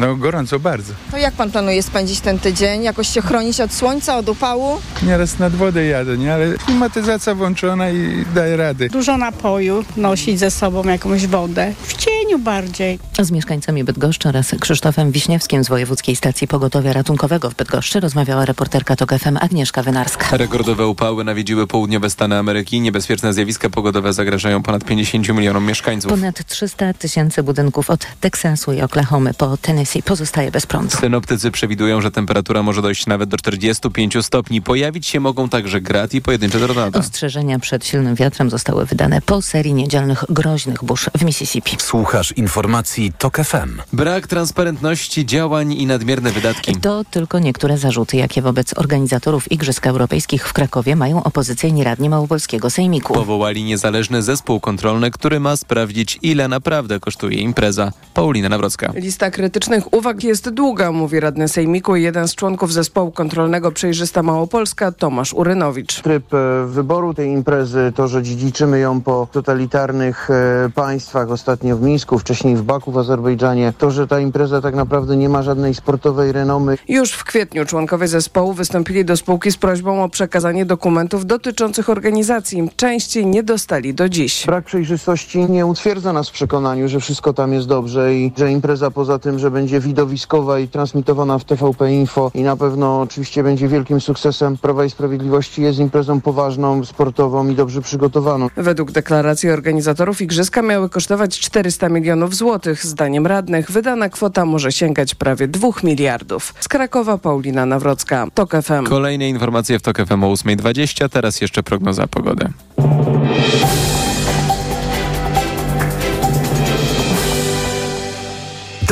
No gorąco bardzo. To jak pan planuje spędzić ten tydzień? Jakoś się chronić od słońca, od upału? Nieraz nad wodę jadę, nie? Ale klimatyzacja włączona i daje rady. Dużo napoju, nosić ze sobą jakąś wodę. W bardziej. Z mieszkańcami Bydgoszczy oraz Krzysztofem Wiśniewskim z Wojewódzkiej Stacji Pogotowia Ratunkowego w Bydgoszczy rozmawiała reporterka TOK FM Agnieszka Wynarska. Rekordowe upały nawiedziły południowe Stany Ameryki. Niebezpieczne zjawiska pogodowe zagrażają ponad 50 milionom mieszkańców. Ponad 300 tysięcy budynków od Teksasu i Oklahomy po Tennessee pozostaje bez prądu. Synoptycy przewidują, że temperatura może dojść nawet do 45 stopni. Pojawić się mogą także grad i pojedyncze tornada. Ostrzeżenia przed silnym wiatrem zostały wydane po serii niedzielnych groźnych burz w Mississippi. Słuchasz informacji TOK FM. Brak transparentności działań i nadmierne wydatki. To tylko niektóre zarzuty, jakie wobec organizatorów Igrzysk Europejskich w Krakowie mają opozycyjni radni Małopolskiego Sejmiku. Powołali niezależny zespół kontrolny, który ma sprawdzić, ile naprawdę kosztuje impreza. Paulina Nawrocka. Lista krytycznych uwag jest długa, mówi radny Sejmiku i jeden z członków zespołu kontrolnego Przejrzysta Małopolska, Tomasz Urynowicz. Tryb e, wyboru tej imprezy, to, że dziedziczymy ją po totalitarnych e, państwach, ostatnio w Mińsku, wcześniej w Baku w Azerbejdżanie, to, że ta impreza tak naprawdę nie ma żadnej sportowej renomy. Już w kwietniu członkowie zespołu wystąpili do spółki z prośbą o przekazanie dokumentów dotyczących organizacji. Części nie dostali do dziś. Brak przejrzystości nie utwierdza nas w przekonaniu, że wszystko tam jest dobrze i że impreza poza tym, że będzie widowiskowa i transmitowana w TVP Info i na pewno oczywiście będzie wielkim sukcesem Prawa i Sprawiedliwości, jest imprezą poważną, sportową i dobrze przygotowaną. Według deklaracji organizatorów igrzyska miały kosztować 400 milionów złotych. Zdaniem radnych wydana kwota może sięgać prawie 2 miliardów. Z Krakowa Paulina Nawrocka, TOK FM. Kolejne informacje w TOK FM o 8.20, teraz jeszcze prognoza pogody.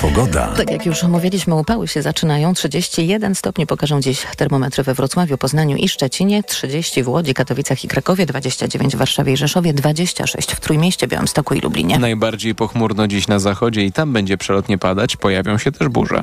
Pogoda. Tak jak już omawialiśmy, upały się zaczynają. 31 stopni pokażą dziś termometry we Wrocławiu, Poznaniu i Szczecinie, 30 w Łodzi, Katowicach i Krakowie, 29 w Warszawie i Rzeszowie, 26 w Trójmieście, Białymstoku i Lublinie. Najbardziej pochmurno dziś na zachodzie i tam będzie przelotnie padać. Pojawią się też burze.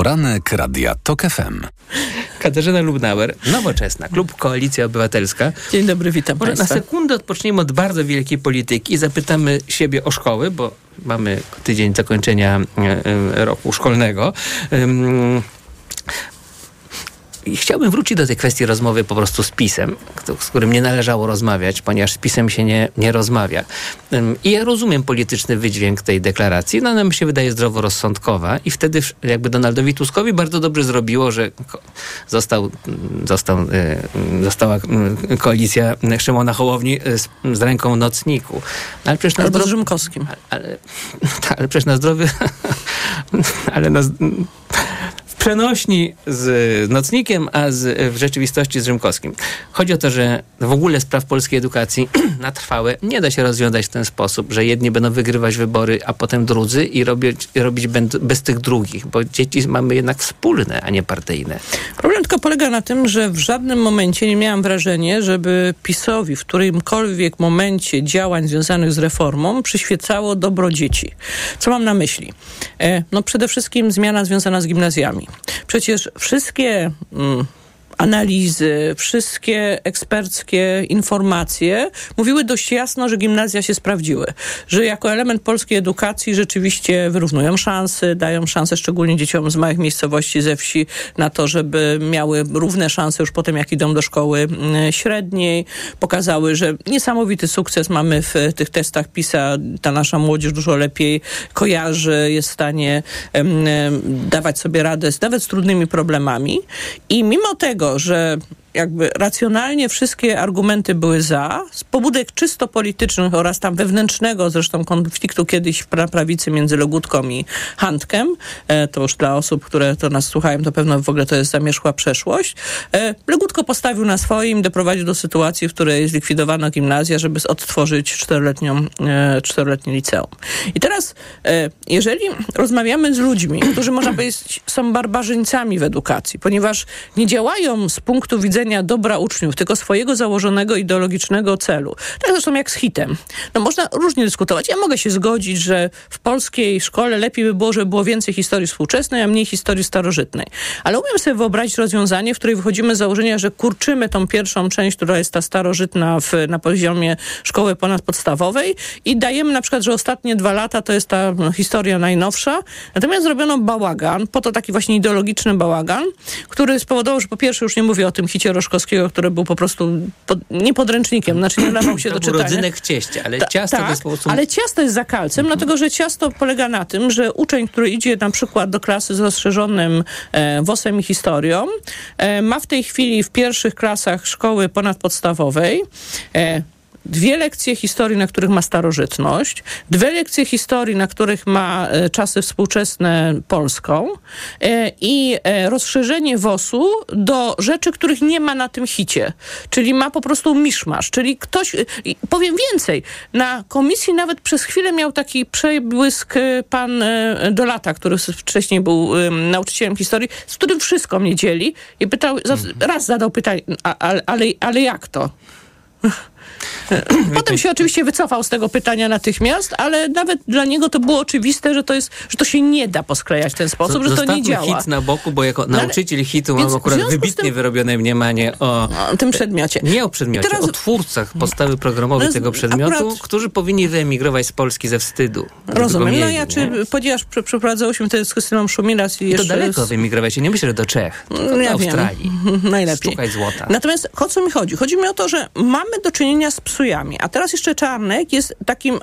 Poranek Radia TOK FM. Katarzyna Lubnauer, Nowoczesna, Klub Koalicja Obywatelska. Dzień dobry, witam Może Państwa. na sekundę odpocznijmy od bardzo wielkiej polityki i zapytamy siebie o szkoły, bo mamy tydzień zakończenia e, e, roku szkolnego. I chciałbym wrócić do tej kwestii rozmowy po prostu z PiSem, z którym nie należało rozmawiać, ponieważ z PiSem się nie, nie rozmawia. I ja rozumiem polityczny wydźwięk tej deklaracji, no ona mi się wydaje zdroworozsądkowa i wtedy jakby Donaldowi Tuskowi bardzo dobrze zrobiło, że został, został, y, została koalicja Szymona Hołowni y, z, z ręką nocniku. Ale przecież na Albo z zdro- Rzymkowskim. ale, ale przecież na zdrowie, ale na, przenośni z nocnikiem, a z, w rzeczywistości z Rzymkowskim. Chodzi o to, że w ogóle spraw polskiej edukacji na trwałe nie da się rozwiązać w ten sposób, że jedni będą wygrywać wybory, a potem drudzy i robić, robić bez tych drugich, bo dzieci mamy jednak wspólne, a nie partyjne. Problem tylko polega na tym, że w żadnym momencie nie miałam wrażenia, żeby PiSowi w którymkolwiek momencie działań związanych z reformą przyświecało dobro dzieci. Co mam na myśli? E, no przede wszystkim zmiana związana z gimnazjami. Przecież wszystkie... Mm, analizy, wszystkie eksperckie informacje mówiły dość jasno, że gimnazja się sprawdziły. Że jako element polskiej edukacji rzeczywiście wyrównują szanse, dają szansę szczególnie dzieciom z małych miejscowości, ze wsi na to, żeby miały równe szanse już potem, jak idą do szkoły mm, średniej. Pokazały, że niesamowity sukces mamy w tych testach PISA. Ta nasza młodzież dużo lepiej kojarzy, jest w stanie em, em, dawać sobie radę nawet z trudnymi problemami. I mimo tego, że jakby racjonalnie wszystkie argumenty były za, z pobudek czysto politycznych oraz tam wewnętrznego zresztą konfliktu kiedyś w prawicy między Legutką i Handkiem, e, to już dla osób, które to nas słuchają, to pewno w ogóle to jest zamierzchła przeszłość. E, Legutko postawił na swoim, doprowadził do sytuacji, w której zlikwidowano gimnazja, żeby odtworzyć czteroletnią, e, czteroletnie liceum. I teraz, e, jeżeli rozmawiamy z ludźmi, którzy można powiedzieć są barbarzyńcami w edukacji, ponieważ nie działają z punktu widzenia dobra uczniów, tylko swojego założonego ideologicznego celu. Tak zresztą jak z hitem. No można różnie dyskutować. Ja mogę się zgodzić, że w polskiej szkole lepiej by było, żeby było więcej historii współczesnej, a mniej historii starożytnej. Ale umiem sobie wyobrazić rozwiązanie, w której wychodzimy z założenia, że kurczymy tą pierwszą część, która jest ta starożytna w, na poziomie szkoły ponadpodstawowej i dajemy na przykład, że ostatnie dwa lata to jest ta historia najnowsza. Natomiast zrobiono bałagan, po to taki właśnie ideologiczny bałagan, który spowodował, że po pierwsze już nie mówię o tym hicie Roszkowskiego, który był po prostu pod, nie podręcznikiem, znaczy nie nadawał się To do czytania. rodzynek ale Ta- ciasto tak, to jest po prostu... ale ciasto jest za kalcem, dlatego że ciasto polega na tym, że uczeń, który idzie na przykład do klasy z rozszerzonym e, WOS-em i historią, e, ma w tej chwili w pierwszych klasach szkoły ponadpodstawowej e, dwie lekcje historii, na których ma starożytność, dwie lekcje historii, na których ma e, czasy współczesne Polską e, i e, rozszerzenie WOS-u do rzeczy, których nie ma na tym hicie. Czyli ma po prostu miszmasz. Czyli ktoś, powiem więcej, na komisji nawet przez chwilę miał taki przebłysk pan Dolata, który wcześniej był nauczycielem historii, z którym wszystko mnie dzieli i pytał, za- raz zadał pytanie, ale, ale, ale jak to? Potem się oczywiście wycofał z tego pytania natychmiast, ale nawet dla niego to było oczywiste, że to, jest, że to się nie da posklejać w ten sposób, że to nie działa. hit na boku, bo jako No nauczyciel hitu mam akurat wybitnie tym- wyrobione mniemanie o... O tym przedmiocie. Nie o przedmiocie, teraz- o twórcach podstawy programowej No, tego przedmiotu, akurat- którzy powinni wyemigrować z Polski ze wstydu. Rozumiem. No mieli, ja, nie? czy, ponieważ prze- przeprowadzałyśmy tę z Krystyną Szumilas i I to jeszcze... daleko wyemigrować. Ja nie myślę, że do Czech, No, do ja wiem. Australii. Najlepiej. Szukać złota. Natomiast o co mi chodzi? Chodzi mi o to, że mamy do czynienia z psujami, a teraz jeszcze Czarnek jest takim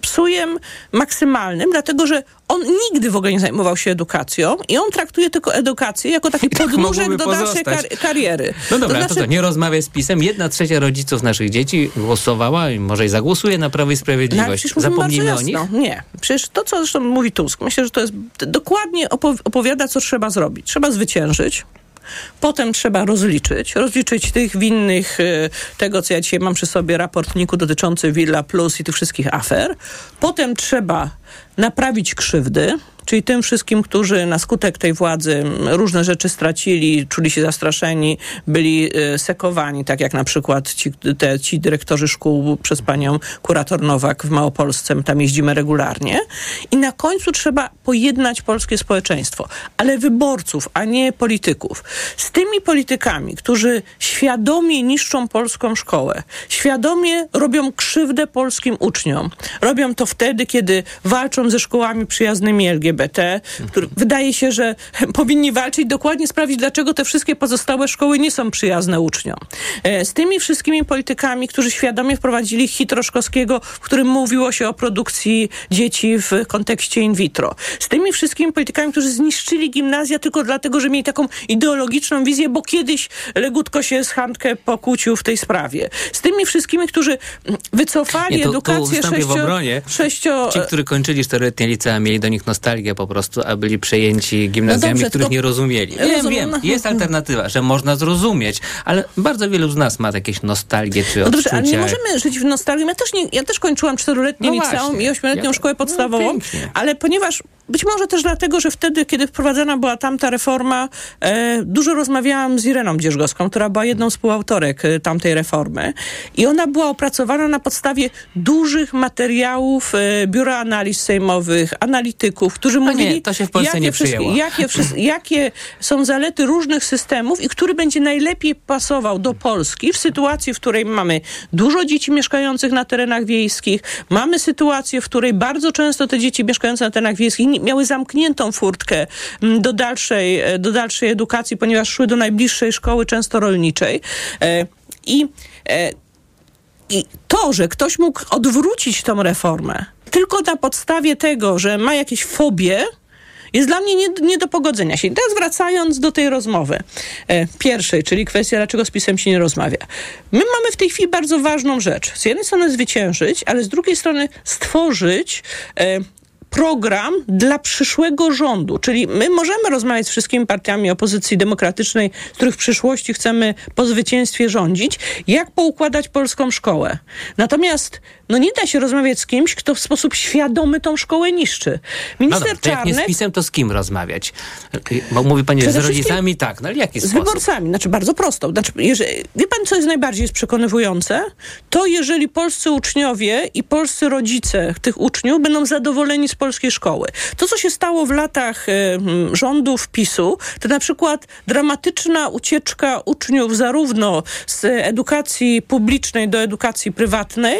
psujem maksymalnym, dlatego że on nigdy w ogóle nie zajmował się edukacją i on traktuje tylko edukację jako taki tak podnóżek do dalszej kar- kariery. No dobra, to, znaczy, to nie rozmawiaj z PiSem. Jedna trzecia rodziców naszych dzieci głosowała i może i zagłosuje na Prawo i No, Sprawiedliwość. mówimy Zapomnijmy o nich. Nie. Przecież to, co zresztą mówi Tusk, myślę, że to jest dokładnie opowi- opowiada, co trzeba zrobić. Trzeba zwyciężyć. Potem trzeba rozliczyć, rozliczyć tych winnych y, tego, co ja dzisiaj mam przy sobie, raportniku dotyczący Villa Plus i tych wszystkich afer. Potem trzeba naprawić krzywdy, czyli tym wszystkim, którzy na skutek tej władzy różne rzeczy stracili, czuli się zastraszeni, byli y, sekowani, tak jak na przykład ci, te, ci dyrektorzy szkół przez panią kurator Nowak w Małopolsce, tam jeździmy regularnie. I na końcu trzeba pojednać polskie społeczeństwo, ale wyborców, a nie polityków. Z tymi politykami, którzy świadomie niszczą polską szkołę, świadomie robią krzywdę polskim uczniom. Robią to wtedy, kiedy walczą ze szkołami przyjaznymi LGBT, który, wydaje się, że powinni walczyć, dokładnie sprawdzić, dlaczego te wszystkie pozostałe szkoły nie są przyjazne uczniom. E, Z tymi wszystkimi politykami, którzy świadomie wprowadzili hit Roszkowskiego, w którym mówiło się o produkcji dzieci w kontekście in vitro. Z tymi wszystkimi politykami, którzy zniszczyli gimnazja tylko dlatego, że mieli taką ideologiczną wizję, bo kiedyś Legutko się z Handkę pokłócił w tej sprawie. Z tymi wszystkimi, którzy wycofali Nie, edukację wystąpię w sześcio... obronie. sześcio Ci, którzy kończyli czteroletnie licea, mieli do nich nostalgię po prostu, a byli przejęci gimnazjami, No dobrze, których tylko- nie rozumieli. Wiem, wiem, no. jest alternatywa, że można zrozumieć, ale bardzo wielu z nas ma jakieś nostalgie czy No dobrze, ale nie możemy żyć w nostalgii. Ja też, nie, ja też kończyłam czteroletnie No liceum i ośmioletnią Ja- szkołę no podstawową, pięknie. ale ponieważ być może też dlatego, że wtedy, kiedy wprowadzana była tamta reforma, e, dużo rozmawiałam z Ireną Dzierżgowską, która była jedną z współautorek e, tamtej reformy i ona była opracowana na podstawie dużych materiałów e, Biura Analiz Sejmowych, analityków, którzy No nie, mówili, to się w Polsce jakie, nie przyjęło. jakie, jakie są zalety różnych systemów i który będzie najlepiej pasował do Polski w sytuacji, w której mamy dużo dzieci mieszkających na terenach wiejskich, mamy sytuację, w której bardzo często te dzieci mieszkające na terenach wiejskich miały zamkniętą furtkę mm, do dalszej, e, do dalszej edukacji, ponieważ szły do najbliższej szkoły, często rolniczej. E, I e, i to, że ktoś mógł odwrócić tą reformę tylko na podstawie tego, że ma jakieś fobie jest dla mnie nie, nie do pogodzenia się. I teraz wracając do tej rozmowy e, pierwszej, czyli kwestia, dlaczego z PiSem się nie rozmawia. My mamy w tej chwili bardzo ważną rzecz. Z jednej strony zwyciężyć, ale z drugiej strony stworzyć e, program dla przyszłego rządu. Czyli my możemy rozmawiać z wszystkimi partiami opozycji demokratycznej, z których w przyszłości chcemy po zwycięstwie rządzić, jak poukładać polską szkołę. Natomiast no nie da się rozmawiać z kimś, kto w sposób świadomy tą szkołę niszczy. Minister no dobrze, Czarnek... jak nie z PiSem, to z kim rozmawiać? Bo mówi pani, że z rodzicami tak, no ale jaki Z sposób? wyborcami, znaczy bardzo prosto. Znaczy, jeżeli, wie pan, co jest najbardziej jest przekonywujące? To jeżeli polscy uczniowie i polscy rodzice tych uczniów będą zadowoleni z polskiej szkoły. To, co się stało w latach y, rządów PiSu, to na przykład dramatyczna ucieczka uczniów zarówno z edukacji publicznej do edukacji prywatnej.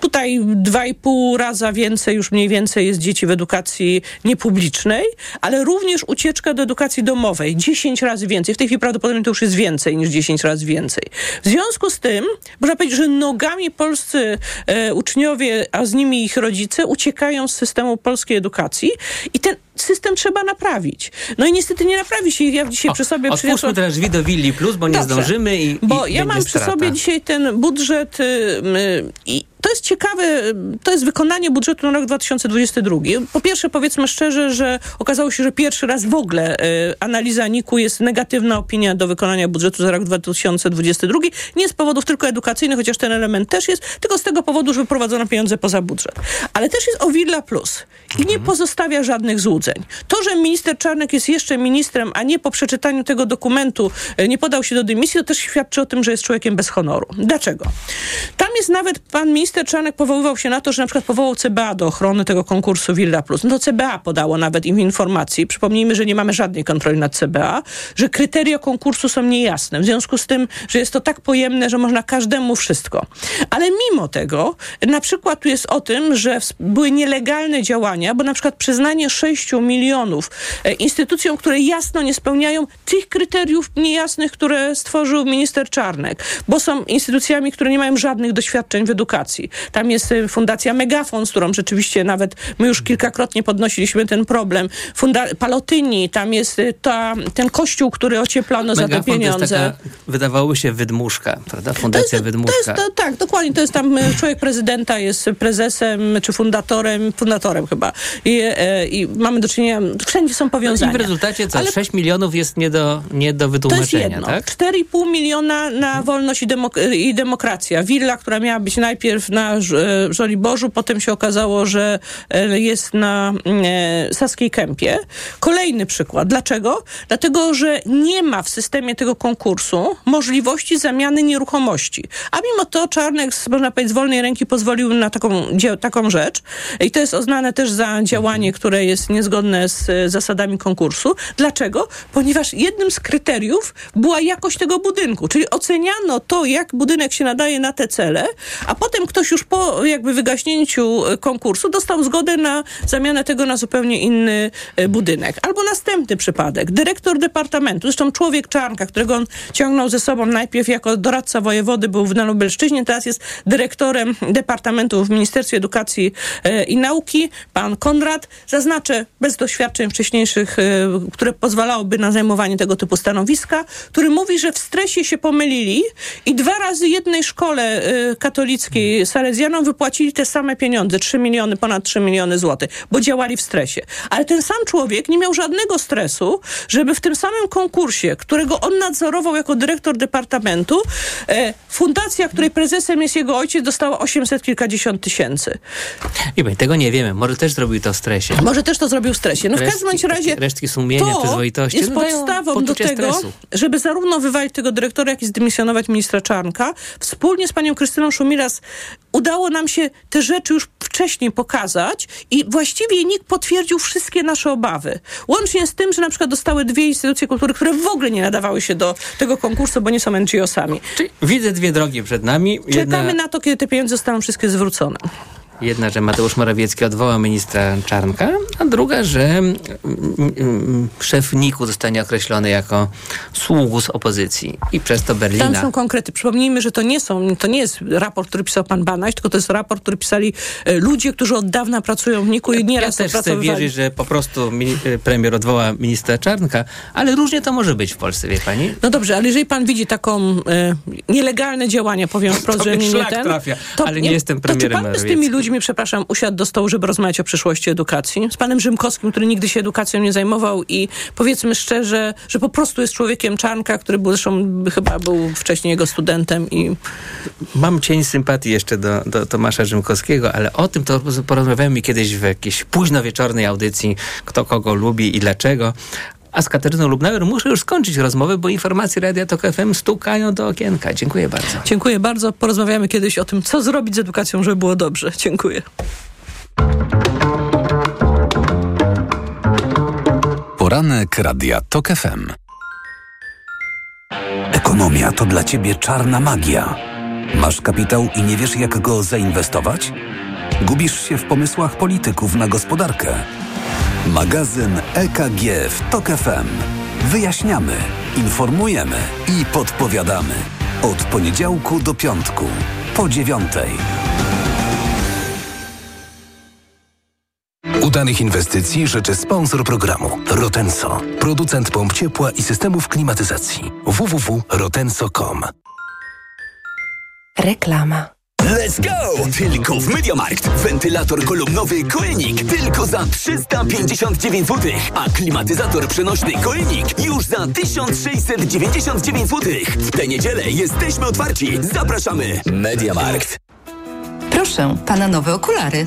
Tutaj dwa i pół raza więcej, już mniej więcej jest dzieci w edukacji niepublicznej, ale również ucieczka do edukacji domowej. 10 razy więcej. W tej chwili prawdopodobnie to już jest więcej niż 10 razy więcej. W związku z tym, można powiedzieć, że nogami polscy e, uczniowie, a z nimi ich rodzice, uciekają z systemu polskiej edukacji i ten system trzeba naprawić. No i niestety nie naprawi się. Ja dzisiaj o, przy sobie Otwórzmy teraz drzwi do Willi Plus, bo nie Dobrze. zdążymy i Bo i ja mam przy strata. sobie dzisiaj ten budżet y, i to jest ciekawe, to jest wykonanie budżetu na rok 2022. Po pierwsze, powiedzmy szczerze, że okazało się, że pierwszy raz w ogóle y, analiza NIK-u jest negatywna opinia do wykonania budżetu za rok 2022. Nie z powodów tylko edukacyjnych, chociaż ten element też jest, tylko z tego powodu, że wyprowadzono pieniądze poza budżet. Ale też jest o Villa Plus i nie pozostawia żadnych złudzeń. To, że minister Czarnek jest jeszcze ministrem, a nie po przeczytaniu tego dokumentu y, nie podał się do dymisji, to też świadczy o tym, że jest człowiekiem bez honoru. Dlaczego? Tam jest nawet pan minister Czarnek powoływał się na to, że na przykład powołał CBA do ochrony tego konkursu Villa Plus. No to CBA podało nawet im informacji. Przypomnijmy, że nie mamy żadnej kontroli nad CBA, że kryteria konkursu są niejasne. W związku z tym, że jest to tak pojemne, że można każdemu wszystko. Ale mimo tego, na przykład tu jest o tym, że były nielegalne działania, bo na przykład przyznanie 6 milionów e, instytucjom, które jasno nie spełniają tych kryteriów niejasnych, które stworzył minister Czarnek, bo są instytucjami, które nie mają żadnych doświadczeń w edukacji. Tam jest e, Fundacja Megafon, z którą rzeczywiście nawet my już kilkakrotnie podnosiliśmy ten problem. Funda- Palotyni, tam jest e, ta, ten kościół, który ocieplono za te Megafon to pieniądze. jest taka, wydawałoby się, wydmuszka, prawda? Fundacja To Wydmuszka. jest, to, tak, dokładnie. To jest tam e, człowiek prezydenta, jest prezesem czy fundatorem, fundatorem chyba. I, i mamy do czynienia, wszędzie są No I powiązania. w rezultacie co? Ale 6 milionów jest nie do, nie do to jest wytłumaczenia, tak? 4,5 miliona na wolność i, demok- i demokracja. Willa, która miała być najpierw na e, Żoliborzu, potem się okazało, że e, jest na e, Saskiej Kępie. Kolejny przykład. Dlaczego? Dlatego, że nie ma w systemie tego konkursu możliwości zamiany nieruchomości. A mimo to Czarnek, można powiedzieć, z wolnej ręki pozwolił na taką, taką rzecz. I to jest uznane też za działanie, które jest niezgodne z zasadami konkursu. Dlaczego? Ponieważ jednym z kryteriów była jakość tego budynku, czyli oceniano to, jak budynek się nadaje na te cele, a potem ktoś już po jakby wygaśnięciu e, konkursu dostał zgodę na zamianę tego na zupełnie inny e, budynek. Albo następny przypadek. Dyrektor departamentu, zresztą człowiek Czarnka, którego on ciągnął ze sobą najpierw jako doradca wojewody, był na Lubelszczyźnie, teraz jest dyrektorem departamentu w Ministerstwie Edukacji e, i Nauki, pan Konrad. Zaznaczę, bez doświadczeń wcześniejszych, które pozwalałoby na zajmowanie tego typu stanowiska, który mówi, że w stresie się pomylili i dwa razy jednej szkole katolickiej salezjanom wypłacili te same pieniądze, 3 miliony, ponad 3 miliony złotych, bo działali w stresie. Ale ten sam człowiek nie miał żadnego stresu, żeby w tym samym konkursie, którego on nadzorował jako dyrektor departamentu, e, fundacja, której prezesem jest jego ojciec, dostała 800 kilkadziesiąt tysięcy. I my tego nie wiemy. Może też zrobił to w stresie. Może też to zrobił w stresie. No w Resztki- każdym bądź razie resztki sumienia, to przyzwoitości, jest no podstawą do tego, stresu. żeby zarówno wywalić tego dyrektora, jak i zdymisjonować ministra Czarnka. Wspólnie z panią Krystyną Szumilas udało nam się te rzeczy już wcześniej pokazać i właściwie NIK potwierdził wszystkie nasze obawy. Łącznie z tym, że na przykład dostały dwie instytucje kultury, które w ogóle nie nadawały się do tego konkursu, bo nie są NGO-sami. Czyli widzę dwie drogi przed nami. Czekamy na to, kiedy te pieniądze zostaną wszystkie zwrócone. Jedna, że Mateusz Morawiecki odwoła ministra Czarnka, a druga, że mm, mm, szef NIK-u zostanie określony jako sługus opozycji i przez to Berlina. Tam są konkrety. Przypomnijmy, że to nie są, to nie jest raport, który pisał pan Banaś, tylko to jest raport, który pisali e, ludzie, którzy od dawna pracują w NIK-u i nieraz ja też chcę wierzyć, że po prostu e, premier odwoła ministra Czarnka, ale różnie to może być w Polsce, wie pani? No dobrze, ale jeżeli pan widzi taką e, nielegalne działania, powiem wprost, To że nie, nie ten, trafia, ale nie jestem To czy premierem pan z tymi Morawieckim. Ludźmi, przepraszam, usiadł do stołu, żeby rozmawiać o przyszłości edukacji? Z panem Rzymkowskim, który nigdy się edukacją nie zajmował i powiedzmy szczerze, że po prostu jest człowiekiem Czarnka, który był zresztą chyba był wcześniej jego studentem i Mam cień sympatii jeszcze do, do Tomasza Rzymkowskiego, ale o tym to porozmawiamy kiedyś w jakiejś późno wieczornej audycji, kto kogo lubi i dlaczego. A z Katarzyną Lubnauer muszę już skończyć rozmowę, bo informacje Radia Tok FM stukają do okienka. Dziękuję bardzo. dziękuję bardzo. Porozmawiamy kiedyś o tym, co zrobić z edukacją, żeby było dobrze. Dziękuję. Poranek Radia TOK FM. Ekonomia to dla Ciebie czarna magia. Masz kapitał i nie wiesz jak go zainwestować? Gubisz się w pomysłach polityków na gospodarkę. Magazyn EKG w TOK FM. Wyjaśniamy, informujemy i podpowiadamy. Od poniedziałku do piątku. Po dziewiątej. Udanych inwestycji życzy sponsor programu Rotenso, producent pomp ciepła i systemów klimatyzacji. www.rotenso.com Reklama. Let's go! Tylko w Mediamarkt. Wentylator kolumnowy Koenig tylko za 359 zł, a klimatyzator przenośny Koenig już za 1699 zł. W tę niedzielę jesteśmy otwarci. Zapraszamy. Mediamarkt. Proszę, pana nowe okulary.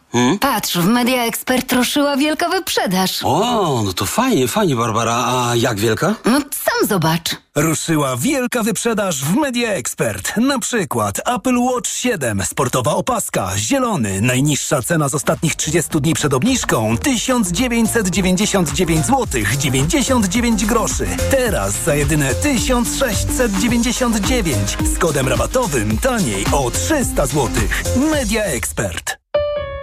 patrz, w Media Expert ruszyła wielka wyprzedaż. O, no to fajnie, fajnie, Barbara. A jak wielka? No sam zobacz. Ruszyła wielka wyprzedaż w Media Expert. Na przykład Apple Watch 7, sportowa opaska, zielony. Najniższa cena z ostatnich 30 dni przed obniżką 1999 zł 99 groszy. Teraz za jedyne 1699 z kodem rabatowym taniej o 300 zł. Media Expert.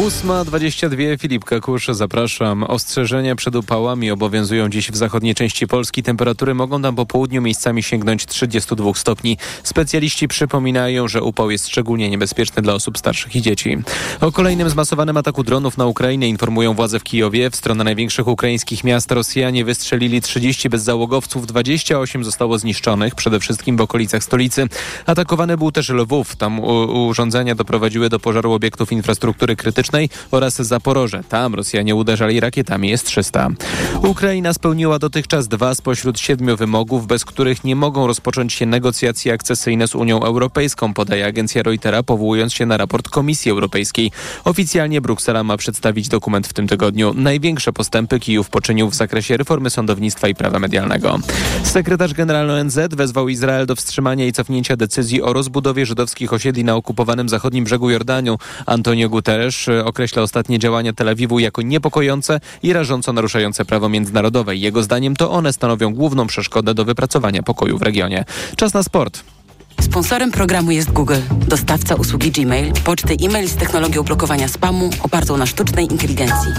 8.22 Filip Kakusz, zapraszam. Ostrzeżenia przed upałami obowiązują dziś w zachodniej części Polski. Temperatury mogą tam po południu miejscami sięgnąć 32 stopni. Specjaliści przypominają, że upał jest szczególnie niebezpieczny dla osób starszych i dzieci. O kolejnym zmasowanym ataku dronów na Ukrainę informują władze w Kijowie. W stronę największych ukraińskich miast Rosjanie wystrzelili 30 bezzałogowców, 28 zostało zniszczonych, przede wszystkim w okolicach stolicy. Atakowany był też Lwów. Tam urządzenia doprowadziły do pożaru obiektów infrastruktury krytycznej oraz Zaporoże. Tam Rosjanie uderzali rakietami S-300. Ukraina spełniła dotychczas dwa spośród siedmiu wymogów, bez których nie mogą rozpocząć się negocjacje akcesyjne z Unią Europejską, podaje agencja Reutera, powołując się na raport Komisji Europejskiej. Oficjalnie Bruksela ma przedstawić dokument w tym tygodniu. Największe postępy Kijów poczynił w zakresie reformy sądownictwa i prawa medialnego. Sekretarz generalny ONZ wezwał Izrael do wstrzymania i cofnięcia decyzji o rozbudowie żydowskich osiedli na okupowanym zachodnim brzegu Jordanu. Antonio Guterres określa ostatnie działania Tel Awiwu jako niepokojące i rażąco naruszające prawo międzynarodowe. Jego zdaniem to one stanowią główną przeszkodę do wypracowania pokoju w regionie. Czas na sport. Sponsorem programu jest Google, dostawca usługi Gmail, poczty e-mail z technologią blokowania spamu opartą na sztucznej inteligencji.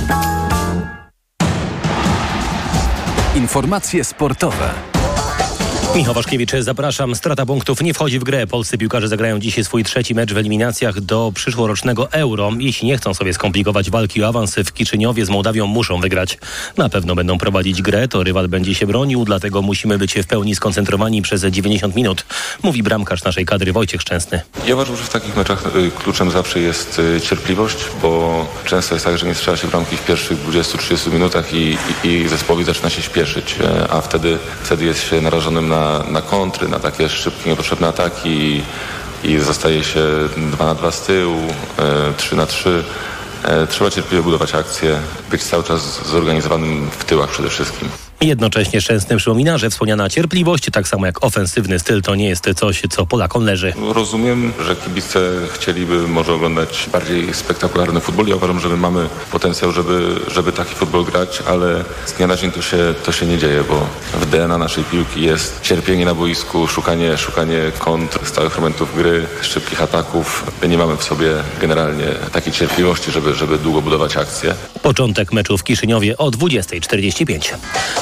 Informacje sportowe. Michał Waszkiewicz, zapraszam. Strata punktów nie wchodzi w grę. Polscy piłkarze zagrają dzisiaj swój trzeci mecz w eliminacjach do przyszłorocznego Euro. Jeśli nie chcą sobie skomplikować walki o awans w Kiczyniowie z Mołdawią, muszą wygrać. Na pewno będą prowadzić grę, to rywal będzie się bronił, dlatego musimy być w pełni skoncentrowani przez 90 minut, mówi bramkarz naszej kadry Wojciech Szczęsny. Ja uważam, że w takich meczach y, kluczem zawsze jest y, cierpliwość, bo często jest tak, że nie strzela się bramki w pierwszych 20-30 minutach i, i, i zespołowi zaczyna się śpieszyć, e, a wtedy, wtedy jest się narażonym na na, kontry, na takie szybkie, niepotrzebne ataki i zostaje się 2 na 2 z tyłu, 3 e, na 3. E, trzeba cierpliwie budować akcje, być cały czas zorganizowanym w tyłach przede wszystkim. Jednocześnie Szczęsny przypomina, że wspomniana cierpliwość, tak samo jak ofensywny styl, to nie jest coś, co Polakom leży. Rozumiem, że kibice chcieliby może oglądać bardziej spektakularny futbol. Ja uważam, że my mamy potencjał, żeby, żeby taki futbol grać, ale z dnia na dzień to się, to się nie dzieje, bo w DNA naszej piłki jest cierpienie na boisku, szukanie, szukanie kontr, stałych momentów gry, szybkich ataków. My nie mamy w sobie generalnie takiej cierpliwości, żeby, żeby długo budować akcje. Początek meczu w Kiszyniowie o 20.45.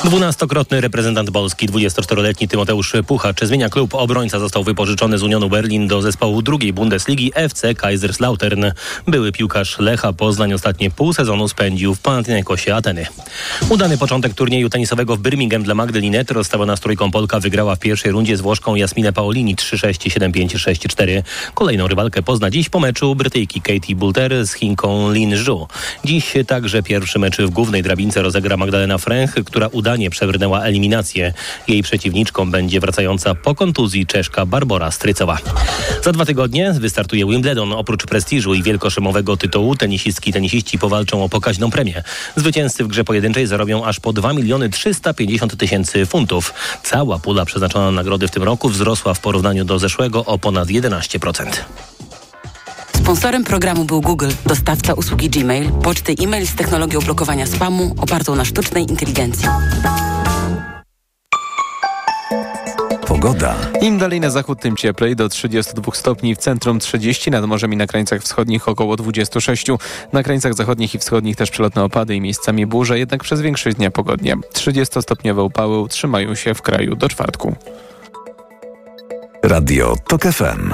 Dwunastokrotny reprezentant Polski, 24-letni Tymoteusz Puchacz zmienia klub. Obrońca został wypożyczony z Unionu Berlin do zespołu drugiej Bundesligi FC Kaiserslautern. Były piłkarz Lecha Poznań ostatnie pół sezonu spędził w Panathinaikosie Ateny. Udany początek turnieju tenisowego w Birmingham dla Magdy Linet rozstawiona z trójką Polka wygrała w pierwszej rundzie z Włoszką Jasminę Paolini 3-6, 7-5, 6-4. Kolejną rywalkę pozna dziś po meczu Brytyjki Katie Bulter z Chinką Lin Zhu. Dziś także pierwszy mecz w głównej drabince rozegra Magdalena Fręch, która udanie udanie przebrnęła eliminację. Jej przeciwniczką będzie wracająca po kontuzji Czeszka Barbora Strycowa. Za dwa tygodnie wystartuje Wimbledon. Oprócz prestiżu i wielkoszymowego tytułu tenisistki tenisiści powalczą o pokaźną premię. Zwycięzcy w grze pojedynczej zarobią aż po 2 miliony 350 tysięcy funtów. Cała pula przeznaczona na nagrody w tym roku wzrosła w porównaniu do zeszłego o ponad 11%. Sponsorem programu był Google, dostawca usługi Gmail, poczty e-mail z technologią blokowania spamu opartą na sztucznej inteligencji. Pogoda. Im dalej na zachód, tym cieplej. Do 32 stopni w centrum 30, nad morzem i na krańcach wschodnich około 26. Na krańcach zachodnich i wschodnich też przelotne opady i miejscami burze, jednak przez większość dnia pogodnie. 30-stopniowe upały utrzymają się w kraju do czwartku. Radio TOK FM.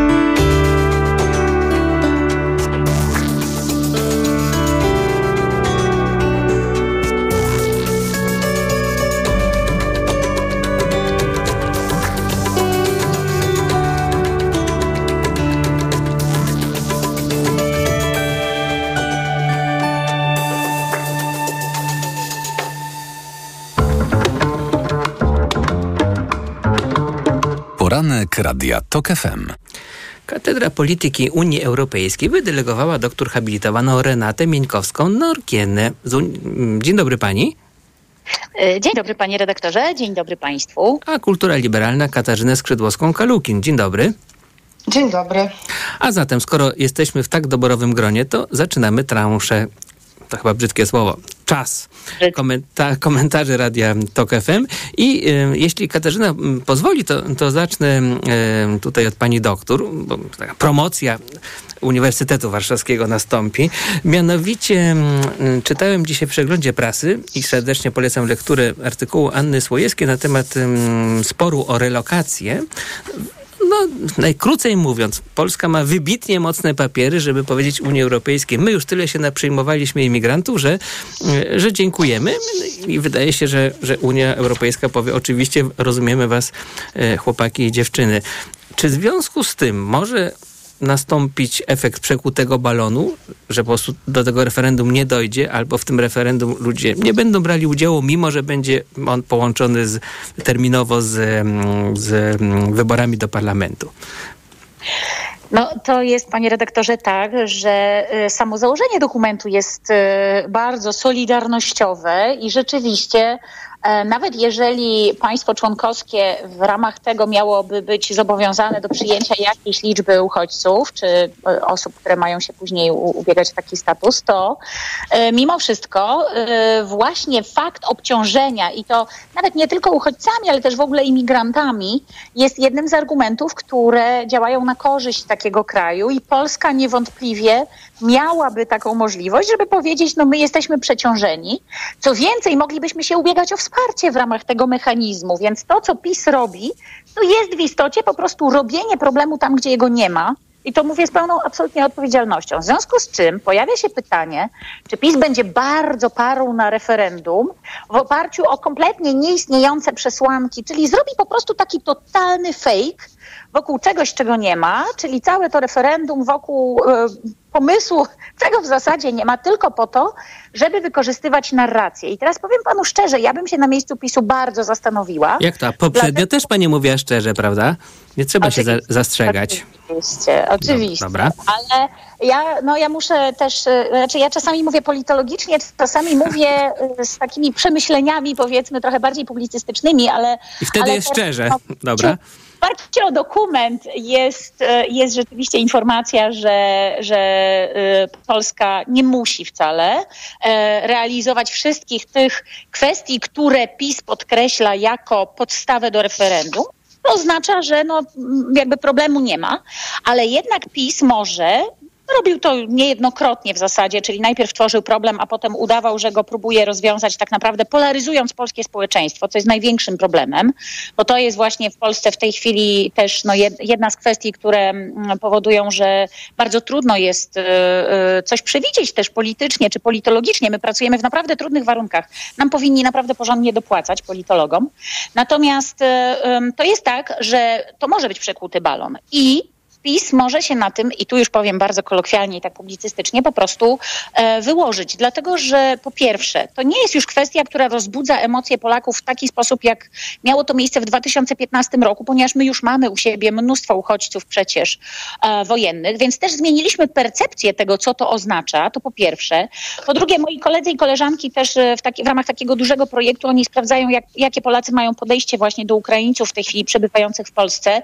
Poranek Radia TOK FM. Katedra Polityki Unii Europejskiej wydelegowała doktor habilitowaną Renatę Mieńkowską-Norkienę. Dzień dobry pani. E, dzień dobry panie redaktorze, dzień dobry państwu. A kultura liberalna Katarzynę Skrzydłowską-Kalukin. Dzień dobry. Dzień dobry. A zatem, skoro jesteśmy w tak doborowym gronie, to zaczynamy transzę to chyba brzydkie słowo, czas komenta komentarzy Radia TOK FM. I y, jeśli Katarzyna y, pozwoli, to, to zacznę y, tutaj od pani doktor, bo taka promocja Uniwersytetu Warszawskiego nastąpi. Mianowicie czytałem dzisiaj w przeglądzie prasy i serdecznie polecam lekturę artykułu Anny Słojewskiej na temat sporu o relokację no, najkrócej mówiąc, Polska ma wybitnie mocne papiery, żeby powiedzieć Unii Europejskiej, my już tyle się naprzyjmowaliśmy imigrantów, że, że dziękujemy i wydaje się, że, że Unia Europejska powie, oczywiście rozumiemy was, e, chłopaki i dziewczyny. Czy w związku z tym może nastąpić efekt przekutego balonu, że po prostu do tego referendum nie dojdzie, albo w tym referendum ludzie nie będą brali udziału, mimo że będzie on połączony z, terminowo z, z wyborami do parlamentu. No to jest, panie redaktorze, tak, że y, samo założenie dokumentu jest y, bardzo solidarnościowe i rzeczywiście Nawet jeżeli państwo członkowskie w ramach tego miałoby być zobowiązane do przyjęcia jakiejś liczby uchodźców, czy e, osób, które mają się później ubiegać o taki status, to e, mimo wszystko e, właśnie fakt obciążenia i to nawet nie tylko uchodźcami, ale też w ogóle imigrantami jest jednym z argumentów, które działają na korzyść takiego kraju i Polska niewątpliwie miałaby taką możliwość, żeby powiedzieć, no my jesteśmy przeciążeni. Co więcej, moglibyśmy się ubiegać o wsparcie w ramach tego mechanizmu, więc to, co PiS robi, to jest w istocie po prostu robienie problemu tam, gdzie jego nie ma. I to mówię z pełną absolutnie odpowiedzialnością. W związku z czym pojawia się pytanie, czy PiS będzie bardzo parł na referendum w oparciu o kompletnie nieistniejące przesłanki, czyli zrobi po prostu taki totalny fake wokół czegoś, czego nie ma, czyli całe to referendum wokół e, pomysłu, czego w zasadzie nie ma, tylko po to, żeby wykorzystywać narrację. I teraz powiem panu szczerze, ja bym się na miejscu PiSu bardzo zastanowiła. Jak to? Poprzednio też pani mówiła szczerze, prawda? Nie trzeba się za, zastrzegać. Oczywiście, oczywiście. Dobra. Ale ja, no ja muszę też, e, znaczy ja czasami mówię politologicznie, czasami mówię e, z takimi przemyśleniami, powiedzmy, trochę bardziej publicystycznymi, ale... I wtedy ale jest szczerze. no, Dobra. w oparciu o dokument jest, e, jest rzeczywiście informacja, że, że e, Polska nie musi wcale e, realizować wszystkich tych kwestii, które PiS podkreśla jako podstawę do referendum. To oznacza, że no, jakby problemu nie ma, ale jednak PiS może Robił to niejednokrotnie w zasadzie, czyli najpierw tworzył problem, a potem udawał, że go próbuje rozwiązać tak naprawdę polaryzując polskie społeczeństwo, co jest największym problemem, bo to jest właśnie w Polsce w tej chwili też no, jed- jedna z kwestii, które mm, powodują, że bardzo trudno jest e, e, coś przewidzieć też politycznie czy politologicznie. My pracujemy w naprawdę trudnych warunkach. Nam powinni naprawdę porządnie dopłacać politologom. Natomiast em, to jest tak, że to może być przekłuty balon i PiS może się na tym, i tu już powiem bardzo kolokwialnie i tak publicystycznie, po prostu e, wyłożyć. Dlatego, że po pierwsze, to nie jest już kwestia, która rozbudza emocje Polaków w taki sposób, jak miało to miejsce w 2015 roku, ponieważ my już mamy u siebie mnóstwo uchodźców przecież e, wojennych, więc też zmieniliśmy percepcję tego, co to oznacza, to po pierwsze. Po drugie, moi koledzy i koleżanki też e, w, taki, w ramach takiego dużego projektu, oni sprawdzają, jak, jakie Polacy mają podejście właśnie do Ukraińców w tej chwili przebywających w Polsce.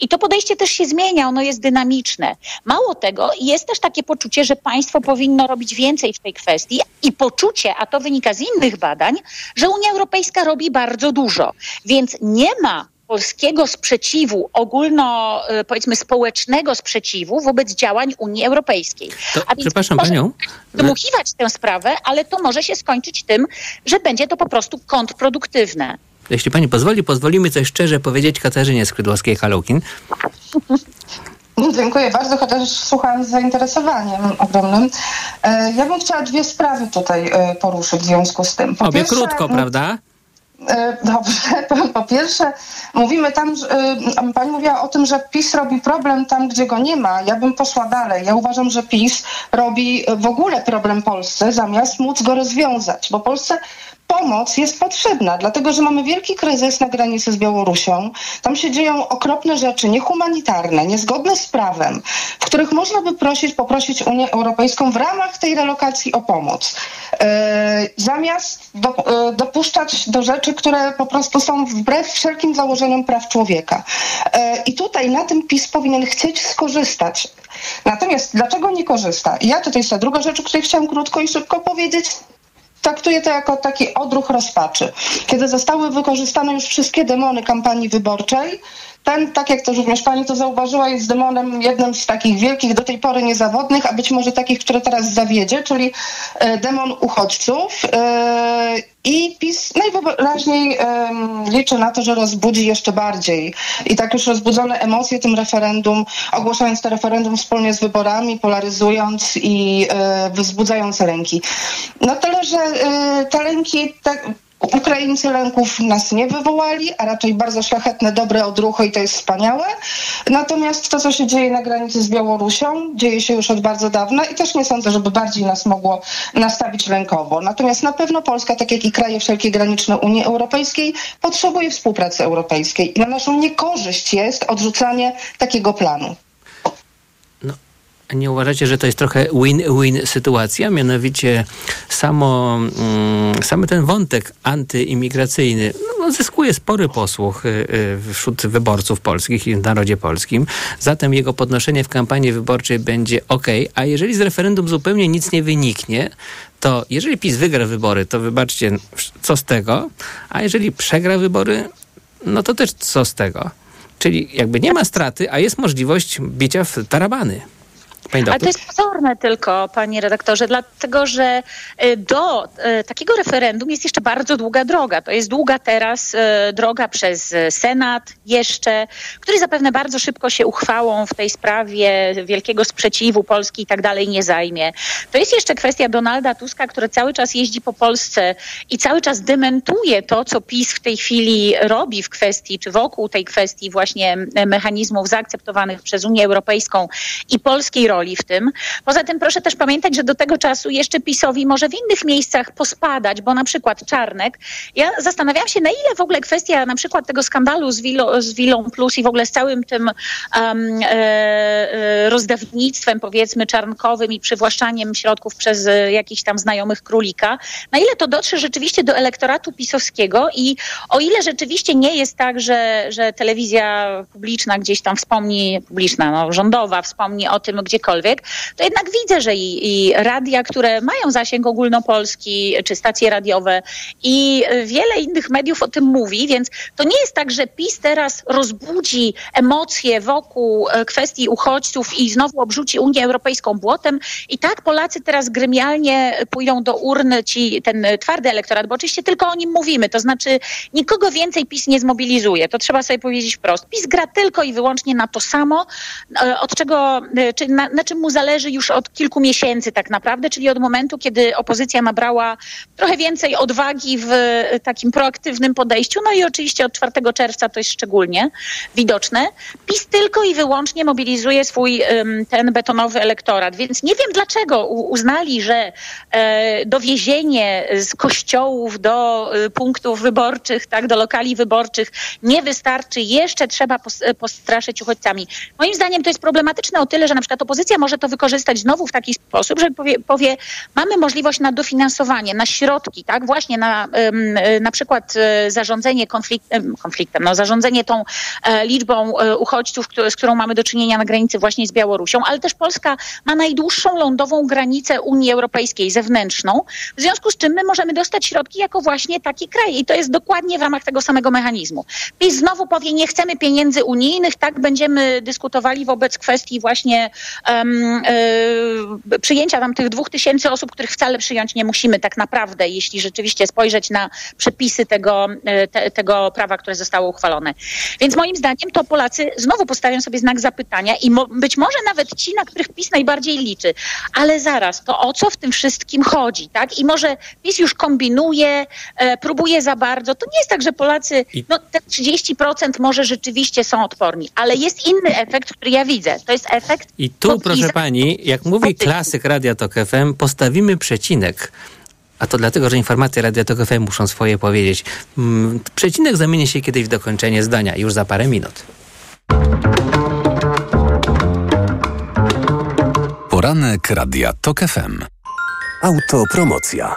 I to podejście też się zmienia, ono jest dynamiczne. Mało tego, jest też takie poczucie, że państwo powinno robić więcej w tej kwestii i poczucie, a to wynika z innych badań, że Unia Europejska robi bardzo dużo. Więc nie ma polskiego sprzeciwu, ogólno e, powiedzmy społecznego sprzeciwu wobec działań Unii Europejskiej. To, A przepraszam panią. dmuchiwać tę sprawę, ale to może się skończyć tym, że będzie to po prostu kontrproduktywne. Jeśli pani pozwoli, pozwolimy coś szczerze powiedzieć Katarzynie Skrzydłowskiej-Halukin. Dziękuję bardzo, chociaż słuchałam z zainteresowaniem ogromnym. E, Ja bym chciała dwie sprawy tutaj e, poruszyć w związku z tym. Po Obie pierwsze, krótko, prawda? E, Dobrze. Po, pierwsze, mówimy tam, że, pani mówiła o tym, że PiS robi problem tam, gdzie go nie ma. Ja bym poszła dalej. Ja uważam, że PiS robi w ogóle problem Polsce, zamiast móc go rozwiązać, bo Polsce pomoc jest potrzebna, dlatego że mamy wielki kryzys na granicy z Białorusią. Tam się dzieją okropne rzeczy, niehumanitarne, niezgodne z prawem, w których można by prosić, poprosić Unię Europejską w ramach tej relokacji o pomoc. E, zamiast e, dopuszczać do rzeczy, które po prostu są wbrew wszelkim założeniom praw człowieka. E, I tutaj na tym PiS powinien chcieć skorzystać. Natomiast dlaczego nie korzysta? I ja tutaj jest ta druga rzecz, o której chciałam krótko i szybko powiedzieć. Traktuję to jako taki odruch rozpaczy. Kiedy zostały wykorzystane już wszystkie demony kampanii wyborczej, ten, tak jak to również pani to zauważyła, jest demonem jednym z takich wielkich, do tej pory niezawodnych, a być może takich, które teraz zawiedzie, czyli e, demon uchodźców. E, I PiS najwyraźniej em, liczy na to, że rozbudzi jeszcze bardziej. I tak już rozbudzone emocje tym referendum, ogłaszając to referendum wspólnie z wyborami, polaryzując i e, wzbudzając lęki. No tyle, że e, te lęki... Tak, Ukraińcy lęków nas nie wywołali, a raczej bardzo szlachetne, dobre odruchy i to jest wspaniałe. Natomiast to, co się dzieje na granicy z Białorusią, dzieje się już od bardzo dawna i też nie sądzę, żeby bardziej nas mogło nastawić lękowo. Natomiast na pewno Polska, tak jak i kraje wszelkie graniczne Unii Europejskiej, potrzebuje współpracy europejskiej i na naszą niekorzyść jest odrzucanie takiego planu. Nie uważacie, że to jest trochę win-win sytuacja? Mianowicie samo, mm, samy ten wątek antyimigracyjny no, zyskuje spory posłuch y, y, wśród wyborców polskich i w narodzie polskim. Zatem jego podnoszenie w kampanii wyborczej będzie ok, a jeżeli z referendum zupełnie nic nie wyniknie, to jeżeli PiS wygra wybory, to wybaczcie, co z tego, a jeżeli przegra wybory, no to też co z tego. Czyli jakby nie ma straty, a jest możliwość bicia w tarabany. Ale to jest pozorne tylko, panie redaktorze, dlatego że y, do y, takiego referendum jest jeszcze bardzo długa droga. To jest długa teraz y, droga przez Senat jeszcze, który zapewne bardzo szybko się uchwałą w tej sprawie wielkiego sprzeciwu Polski i tak dalej nie zajmie. To jest jeszcze kwestia Donalda Tuska, który cały czas jeździ po Polsce i cały czas dementuje to, co PiS w tej chwili robi w kwestii, czy wokół tej kwestii właśnie mechanizmów zaakceptowanych przez Unię Europejską i polskiej roli roli w tym. Poza tym proszę też pamiętać, że do tego czasu jeszcze PiSowi może w innych miejscach pospadać, bo na przykład Czarnek. Ja zastanawiam się, na ile w ogóle kwestia na przykład tego skandalu z, Wilo, z Wilą Plus i w ogóle z całym tym um, e, rozdawnictwem powiedzmy czarnkowym i przywłaszczaniem środków przez e, jakichś tam znajomych królika, na ile to dotrze rzeczywiście do elektoratu pisowskiego i o ile rzeczywiście nie jest tak, że, że telewizja publiczna gdzieś tam wspomni, publiczna, no, rządowa wspomni o tym gdziekolwiek, cokolwiek, to jednak widzę, że i, i radia, które mają zasięg ogólnopolski, czy stacje radiowe i wiele innych mediów o tym mówi, więc to nie jest tak, że PiS teraz rozbudzi emocje wokół e, kwestii uchodźców i znowu obrzuci Unię Europejską błotem. I tak Polacy teraz gremialnie pójdą do urny ci, ten twardy elektorat, bo oczywiście tylko o nim mówimy, to znaczy nikogo więcej PiS nie zmobilizuje, to trzeba sobie powiedzieć wprost. PiS gra tylko i wyłącznie na to samo, e, od czego, e, czy na, na czym mu zależy już od kilku miesięcy tak naprawdę, czyli od momentu, kiedy opozycja nabrała trochę więcej odwagi w takim proaktywnym podejściu. No i oczywiście od 4 czerwca to jest szczególnie widoczne. PiS tylko i wyłącznie mobilizuje swój ten betonowy elektorat, więc nie wiem dlaczego uznali, że e, dowiezienie z kościołów do e, punktów wyborczych, tak, do lokali wyborczych nie wystarczy. Jeszcze trzeba postraszyć uchodźcami. Moim zdaniem to jest problematyczne o tyle, że na przykład opozycja może to wykorzystać znowu w taki sposób, że powie, powie mamy możliwość na dofinansowanie, na środki, tak, właśnie na e, na przykład e, zarządzanie konfliktem, konfliktem no, zarządzanie tą e, liczbą uchodźców, z którą mamy do czynienia na granicy właśnie z Białorusią, ale też Polska ma najdłuższą lądową granicę Unii Europejskiej zewnętrzną, w związku z czym my możemy dostać środki jako właśnie taki kraj i to jest dokładnie w ramach tego samego mechanizmu. PiS znowu powie, nie chcemy pieniędzy unijnych, tak będziemy dyskutowali wobec kwestii właśnie um, Y, przyjęcia tam tych dwóch tysięcy osób, których wcale przyjąć nie musimy tak naprawdę, jeśli rzeczywiście spojrzeć na przepisy tego, y, te, tego prawa, które zostało uchwalone. Więc moim zdaniem to Polacy znowu postawią sobie znak zapytania i mo być może nawet ci, na których PiS najbardziej liczy. Ale zaraz, to o co w tym wszystkim chodzi, tak? I może PiS już kombinuje, e, próbuje za bardzo. To nie jest tak, że Polacy, no te 30% może rzeczywiście są odporni, ale jest inny efekt, który ja widzę. To jest efekt I tu, proszę pani, jak mówi klasyk Radia Tok FM, postawimy przecinek. A to dlatego, że informacje Radia Tok FM muszą swoje powiedzieć. Mm, przecinek zamieni się kiedyś w dokończenie zdania, już za parę minut. Poranek Radia Tok FM. Autopromocja.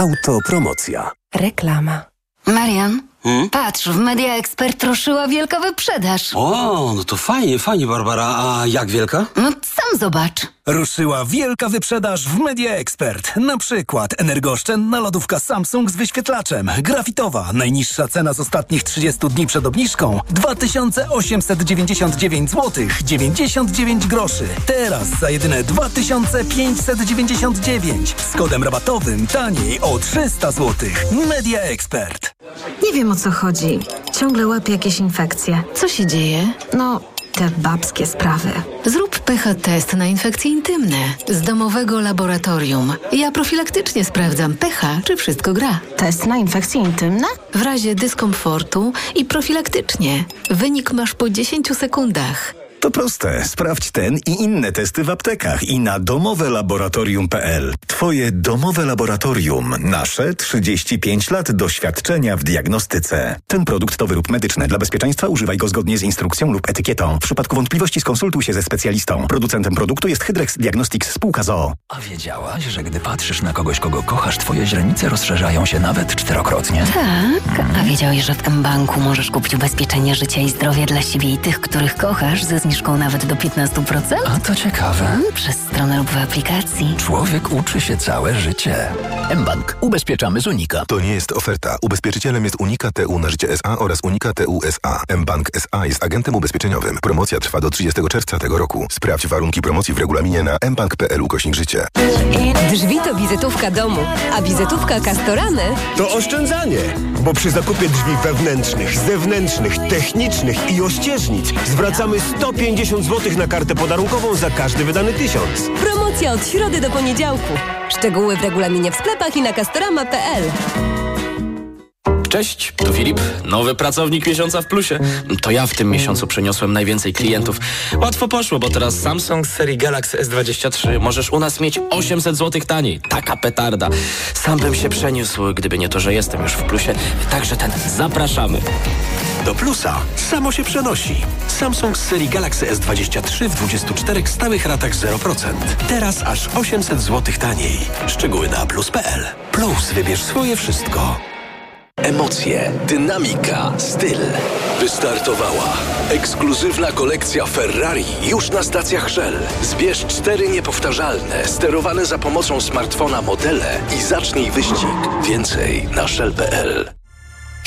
Autopromocja. Reklama. Marian, Hmm? patrz, w Media Expert ruszyła wielka wyprzedaż. O, no to fajnie, fajnie, Barbara. A jak wielka? No sam zobacz. Ruszyła wielka wyprzedaż w Media Expert. Na przykład energooszczędna lodówka Samsung z wyświetlaczem. Grafitowa. Najniższa cena z ostatnich 30 dni przed obniżką 2899 zł 99 groszy. Teraz za jedyne 2599 z kodem rabatowym taniej o 300 zł. Media Expert. Nie wiem o co chodzi. Ciągle łapię jakieś infekcje. Co się dzieje? No, Te babskie sprawy. Zrób pH test na infekcje intymne z domowego laboratorium. Ja profilaktycznie sprawdzam pH, czy wszystko gra. Test na infekcje intymne? W razie dyskomfortu i profilaktycznie. Wynik masz po 10 sekundach. To proste. Sprawdź ten i inne testy w aptekach i na domowelaboratorium.pl. Twoje domowe laboratorium. Nasze 35 lat doświadczenia w diagnostyce. Ten produkt to wyrób medyczny. Dla bezpieczeństwa używaj go zgodnie z instrukcją lub etykietą. W przypadku wątpliwości skonsultuj się ze specjalistą. Producentem produktu jest Hydrex Diagnostics spółka ZOO. A wiedziałaś, że gdy patrzysz na kogoś, kogo kochasz, twoje źrenice rozszerzają się nawet czterokrotnie? Tak. A wiedziałeś, że w tym banku możesz kupić ubezpieczenie życia i zdrowia dla siebie i tych, których kochasz ze zniżką nawet do 15%? A to ciekawe. Mm, przez stronę lub w aplikacji. Człowiek uczy się całe życie. mBank. Ubezpieczamy z Unika. To nie jest oferta. Ubezpieczycielem jest Unika TU na życie SA oraz Unika TU SA. mBank SA jest agentem ubezpieczeniowym. Promocja trwa do 30 czerwca tego roku. Sprawdź warunki promocji w regulaminie na mbank.pl ukośnik życie. Drzwi to wizytówka domu, a wizytówka Castoramy To oszczędzanie, bo przy zakupie drzwi wewnętrznych, zewnętrznych, technicznych i ościeżnic zwracamy 150 zł na kartę podarunkową za każdy wydany tysiąc. Promocja od środy do poniedziałku. Szczegóły w regulaminie w sklepach i na castorama.pl. Cześć, tu Filip, nowy pracownik miesiąca w plusie. To ja w tym miesiącu przyniosłem najwięcej klientów. Łatwo poszło, bo teraz Samsung z serii Galaxy S23 możesz u nas mieć 800 zł taniej. Taka petarda. Sam bym się przeniósł, gdyby nie to, że jestem już w plusie. Także ten, zapraszamy. Do plusa samo się przenosi. Samsung z serii Galaxy S23 w 24 stałych ratach 0%. Teraz aż 800 zł taniej. Szczegóły na plus.pl. Plus wybierz swoje wszystko. Emocje, dynamika, styl. Wystartowała ekskluzywna kolekcja Ferrari już na stacjach Shell. Zbierz cztery niepowtarzalne, sterowane za pomocą smartfona modele i zacznij wyścig. Więcej na shell.pl.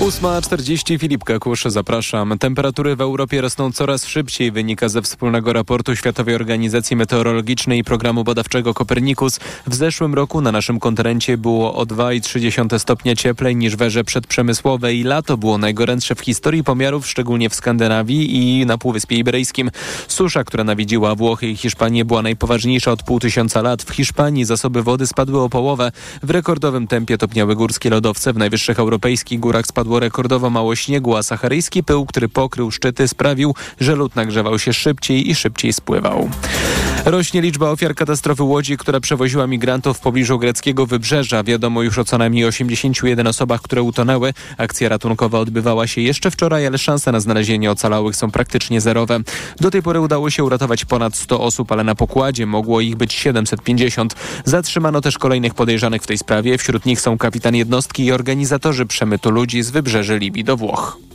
8.40 Filip Kakusz, zapraszam. Temperatury w Europie rosną coraz szybciej, wynika ze wspólnego raportu Światowej Organizacji Meteorologicznej i Programu Badawczego Kopernikus. W zeszłym roku na naszym kontynencie było o 2,3 stopnia cieplej niż w erze przedprzemysłowej lato było najgorętsze w historii pomiarów, szczególnie w Skandynawii i na Półwyspie Iberyjskim. Susza, która nawiedziła Włochy i Hiszpanię była najpoważniejsza od pół tysiąca lat. W Hiszpanii zasoby wody spadły o połowę. W rekordowym tempie topniały górskie lodowce. W najwyższych europejskich górach spadło rekordowo mało śniegu, a saharyjski pył, który pokrył szczyty, sprawił, że lód nagrzewał się szybciej i szybciej spływał. Rośnie liczba ofiar katastrofy łodzi, która przewoziła migrantów w pobliżu greckiego wybrzeża. Wiadomo już o co najmniej 81 osobach, które utonęły. Akcja ratunkowa odbywała się jeszcze wczoraj, ale szanse na znalezienie ocalałych są praktycznie zerowe. Do tej pory udało się uratować ponad 100 osób, ale na pokładzie mogło ich być 750. Zatrzymano też kolejnych podejrzanych w tej sprawie. Wśród nich są kapitan jednostki i organizatorzy przemytu ludzi z wybrzeży Libii do Włoch.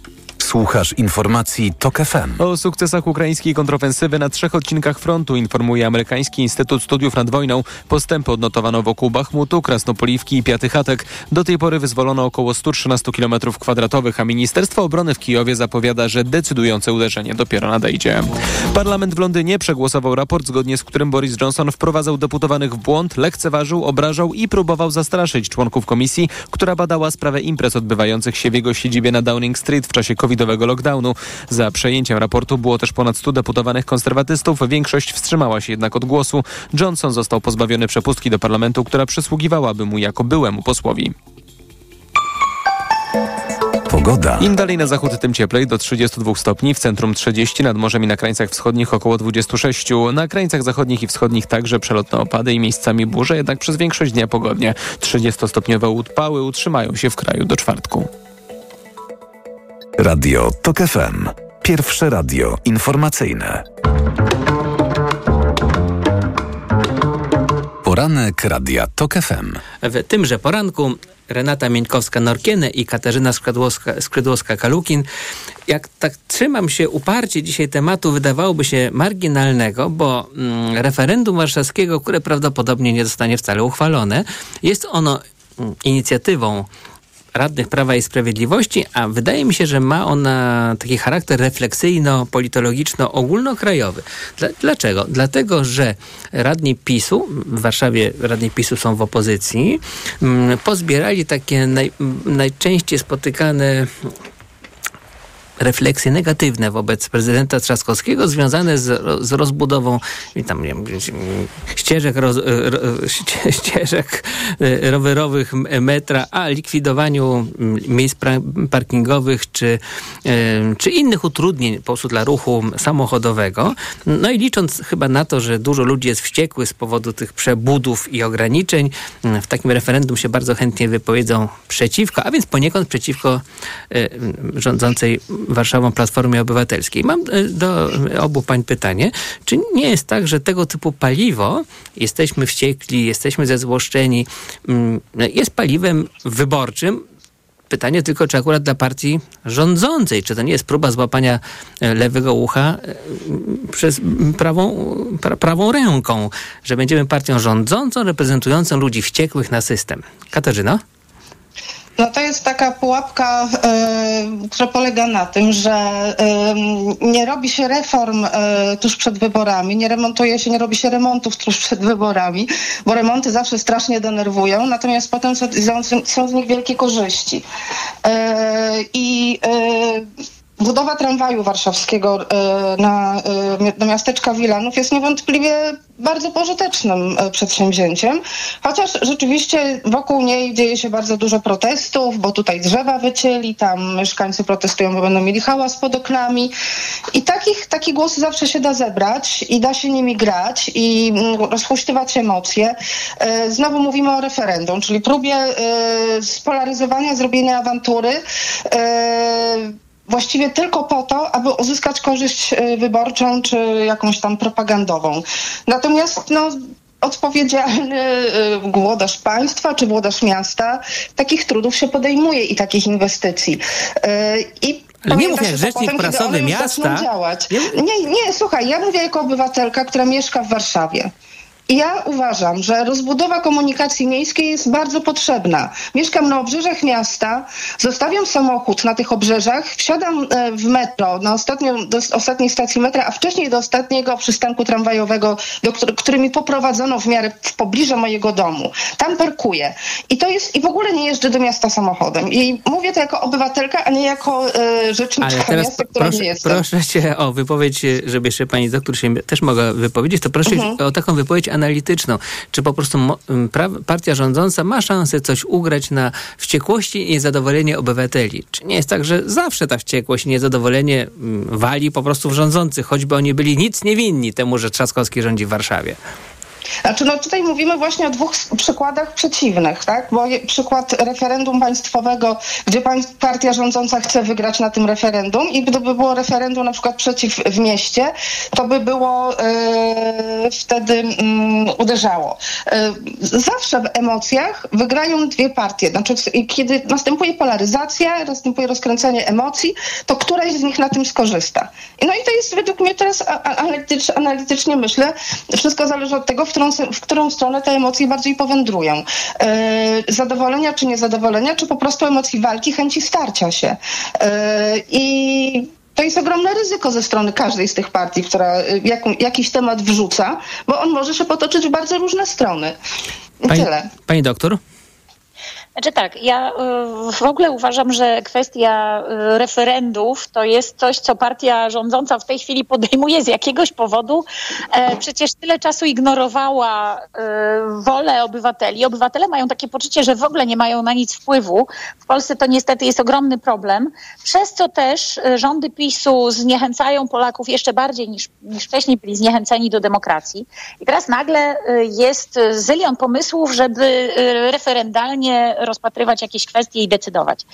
Słuchasz informacji TOK FM. O sukcesach ukraińskiej kontrofensywy na trzech odcinkach frontu informuje amerykański Instytut Studiów nad Wojną. Postępy odnotowano wokół Bachmutu, Krasnopoliwki i Piatychatek. Do tej pory wyzwolono około 113 km kwadratowych, a Ministerstwo Obrony w Kijowie zapowiada, że decydujące uderzenie dopiero nadejdzie. Parlament w Londynie przegłosował raport, zgodnie z którym Boris Johnson wprowadzał deputowanych w błąd, lekceważył, obrażał i próbował zastraszyć członków komisji, która badała sprawę imprez odbywających się w jego siedzibie na Downing Street w czasie COVID-19 lockdownu. Za przejęciem raportu było też ponad 100 deputowanych konserwatystów. Większość wstrzymała się jednak od głosu. Johnson został pozbawiony przepustki do parlamentu, która przysługiwałaby mu jako byłemu posłowi. Pogoda. Im dalej na zachód, tym cieplej, do 32 stopni, w centrum 30, nad morzem i na krańcach wschodnich około 26. Na krańcach zachodnich i wschodnich także przelotne opady i miejscami burze, jednak przez większość dnia pogodnie. 30-stopniowe upały utrzymają się w kraju do czwartku. Radio TOK FM. Pierwsze radio informacyjne. Poranek Radia TOK FM. W tymże poranku Renata Mieńkowska-Norkiene i Katarzyna Skrzydłowska- Skrzydłowska-Kalukin. Jak tak trzymam się uparcie dzisiaj tematu, wydawałoby się marginalnego, bo mm, referendum warszawskiego, które prawdopodobnie nie zostanie wcale uchwalone, jest ono mm, inicjatywą radnych Prawa i Sprawiedliwości, a wydaje mi się, że ma ona taki charakter refleksyjno-politologiczno-ogólnokrajowy. Dla, dlaczego? Dlatego, że radni PiSu, w Warszawie radni PiSu są w opozycji, mm, pozbierali takie naj, najczęściej spotykane refleksje negatywne wobec prezydenta Trzaskowskiego związane z, ro- z rozbudową tam, nie wiem, ścieżek, roz, ro, ście- ścieżek e, rowerowych metra, a likwidowaniu m, miejsc parkingowych czy, e, czy innych utrudnień po prostu dla ruchu samochodowego. No i licząc chyba na to, że dużo ludzi jest wściekłych z powodu tych przebudów i ograniczeń, m, w takim referendum się bardzo chętnie wypowiedzą przeciwko, a więc poniekąd przeciwko rządzącej Warszawą Platformie Obywatelskiej. Mam e, do obu pań pytanie, czy nie jest tak, że tego typu paliwo, jesteśmy wściekli, jesteśmy zezłoszczeni, mm, jest paliwem wyborczym, Pytanie tylko, czy akurat dla partii rządzącej, czy to nie jest próba złapania e, lewego ucha e, przez prawą, pra, prawą ręką, że będziemy partią rządzącą, reprezentującą ludzi wściekłych na system. Katarzyna? No to jest taka pułapka, y, która polega na tym, że y, nie robi się reform y, tuż przed wyborami, nie remontuje się, nie robi się remontów tuż przed wyborami, bo remonty zawsze strasznie denerwują, natomiast potem są, są, z nich wielkie korzyści. Y, I Budowa tramwaju warszawskiego e, na, e, do miasteczka Wilanów jest niewątpliwie bardzo pożytecznym e, przedsięwzięciem, chociaż rzeczywiście wokół niej dzieje się bardzo dużo protestów, bo tutaj drzewa wycięli, tam mieszkańcy protestują, bo będą mieli hałas pod oknami i takich, takie głosy zawsze się da zebrać i da się nimi grać i mm, rozhuśtywać emocje. E, Znowu mówimy o referendum, czyli próbie e, spolaryzowania, zrobienia awantury. Właściwie tylko po to, aby uzyskać korzyść e, wyborczą czy jakąś tam propagandową. Natomiast no, odpowiedzialny e, włodarz państwa czy włodarz miasta takich trudów się podejmuje i takich inwestycji. E, I Ale nie pamięta mów się jak rzecznik potem, prasowy miasta. Nie, nie, słuchaj, ja mówię jako obywatelka, która mieszka w Warszawie. Ja uważam, że rozbudowa komunikacji miejskiej jest bardzo potrzebna. Mieszkam na obrzeżach miasta, zostawiam samochód na tych obrzeżach, wsiadam e, w metro, na ostatnią, do ostatniej stacji metra, a wcześniej do ostatniego przystanku tramwajowego, do który, mi poprowadzono w miarę w pobliżu mojego domu. Tam parkuję. I to jest, i w ogóle nie jeżdżę do miasta samochodem. I mówię to jako obywatelka, a nie jako e, rzeczniczka Ale teraz miasta, proszę, nie jestem. proszę cię o wypowiedź, żeby jeszcze pani doktor się też mogła wypowiedzieć, to proszę Mhm. o taką wypowiedź analityczną. Czy po prostu partia rządząca ma szansę coś ugrać na wściekłości i niezadowolenie obywateli? Czy nie jest tak, że zawsze ta wściekłość i niezadowolenie wali po prostu w rządzących, choćby oni byli nic nie winni temu, że Trzaskowski rządzi w Warszawie? Znaczy, no tutaj mówimy właśnie o dwóch przykładach przeciwnych, tak? Bo przykład referendum państwowego, gdzie partia rządząca chce wygrać na tym referendum i gdyby było referendum na przykład przeciw w mieście, to by było e, wtedy mm, uderzało. E, zawsze w emocjach wygrają dwie partie. Znaczy, kiedy następuje polaryzacja, następuje rozkręcenie emocji, to któraś z nich na tym skorzysta. No i to jest według mnie teraz analitycznie myślę, wszystko zależy od tego, którą, w którą stronę te emocje bardziej powędrują. E, zadowolenia czy niezadowolenia, czy po prostu emocji walki, chęci starcia się. E, I to jest ogromne ryzyko ze strony każdej z tych partii, która y, jaką, jakiś temat wrzuca, bo on może się potoczyć w bardzo różne strony. Pani, tyle. pani doktor? Znaczy tak, ja y, w ogóle uważam, że kwestia y, referendów to jest coś, co partia rządząca w tej chwili podejmuje z jakiegoś powodu. E, Przecież tyle czasu ignorowała y, wolę obywateli. Obywatele mają takie poczucie, że w ogóle nie mają na nic wpływu. W Polsce to niestety jest ogromny problem, przez co też rządy PiSu zniechęcają Polaków jeszcze bardziej niż, niż wcześniej byli zniechęceni do demokracji. I teraz nagle jest zylion pomysłów, żeby referendalnie rozpatrywać jakieś kwestie i decydować.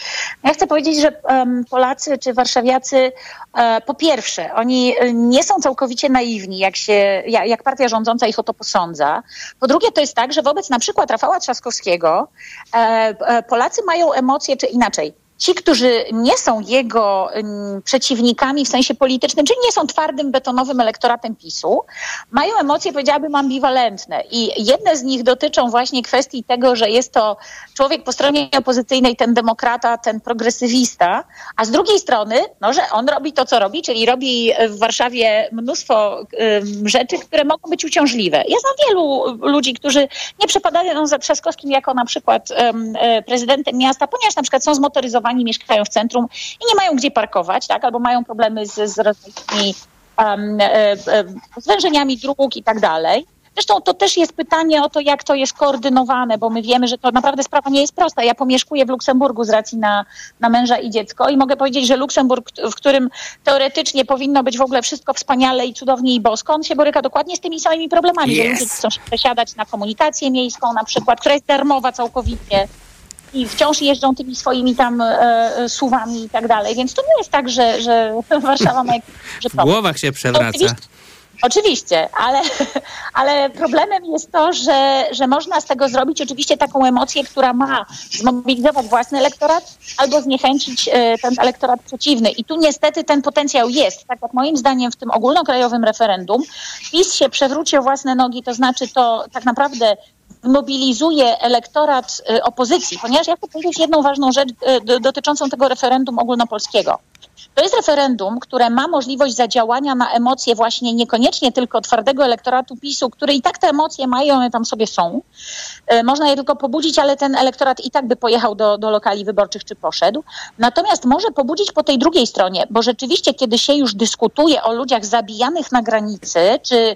Ja chcę powiedzieć, że Polacy czy warszawiacy e, po pierwsze, oni nie są całkowicie naiwni, jak, się, jak, partia rządząca ich o to posądza. Po drugie, to jest tak, że wobec na przykład Rafała Trzaskowskiego e, e, Polacy mają emocje, czy inaczej, ci, którzy nie są jego um, przeciwnikami w sensie politycznym, czyli nie są twardym, betonowym elektoratem PiSu, mają emocje, powiedziałabym, ambiwalentne. I jedne z nich dotyczą właśnie kwestii tego, że jest to człowiek po stronie opozycyjnej, ten demokrata, ten progresywista, a z drugiej strony, no, że on robi to, co robi, czyli robi w Warszawie mnóstwo um, rzeczy, które mogą być uciążliwe. Ja znam wielu ludzi, którzy nie przepadają za Trzaskowskim jako na przykład um, prezydentem miasta, ponieważ na przykład są zmotoryzowani mieszkają w centrum i nie mają gdzie parkować, tak? albo mają problemy z, z rozmaitými um, e, e, zwężeniami dróg i tak dalej. Zresztą to też jest pytanie o to, jak to jest koordynowane, bo my wiemy, że to naprawdę sprawa nie jest prosta. Ja pomieszkuję w Luksemburgu z racji na, na męża i dziecko i mogę powiedzieć, że Luksemburg, w którym teoretycznie powinno być w ogóle wszystko wspaniale i cudownie i bosko, on się boryka dokładnie z tymi samymi problemami, yes. że ludzie chcą przesiadać na komunikację miejską na przykład, która jest darmowa całkowicie i wciąż jeżdżą tymi swoimi tam e, suwami i tak dalej. Więc to nie jest tak, że, że Warszawa ma jakiś W głowach się przewraca. Oczywiście, oczywiście, ale, ale problemem jest to, że, że można z tego zrobić oczywiście taką emocję, która ma zmobilizować własny elektorat albo zniechęcić e, ten elektorat przeciwny. I tu niestety ten potencjał jest. Tak jak moim zdaniem w tym ogólnokrajowym referendum PiS się przewrócił własne nogi, to znaczy to tak naprawdę mobilizuje elektorat y, opozycji, ponieważ ja chcę powiedzieć jedną ważną rzecz y, dotyczącą tego referendum ogólnopolskiego. To jest referendum, które ma możliwość zadziałania na emocje właśnie niekoniecznie tylko twardego elektoratu PiSu, który i tak te emocje mają, one tam sobie są. Y, można je tylko pobudzić, ale ten elektorat i tak by pojechał do, do lokali wyborczych czy poszedł. Natomiast może pobudzić po tej drugiej stronie, bo rzeczywiście, kiedy się już dyskutuje o ludziach zabijanych na granicy, czy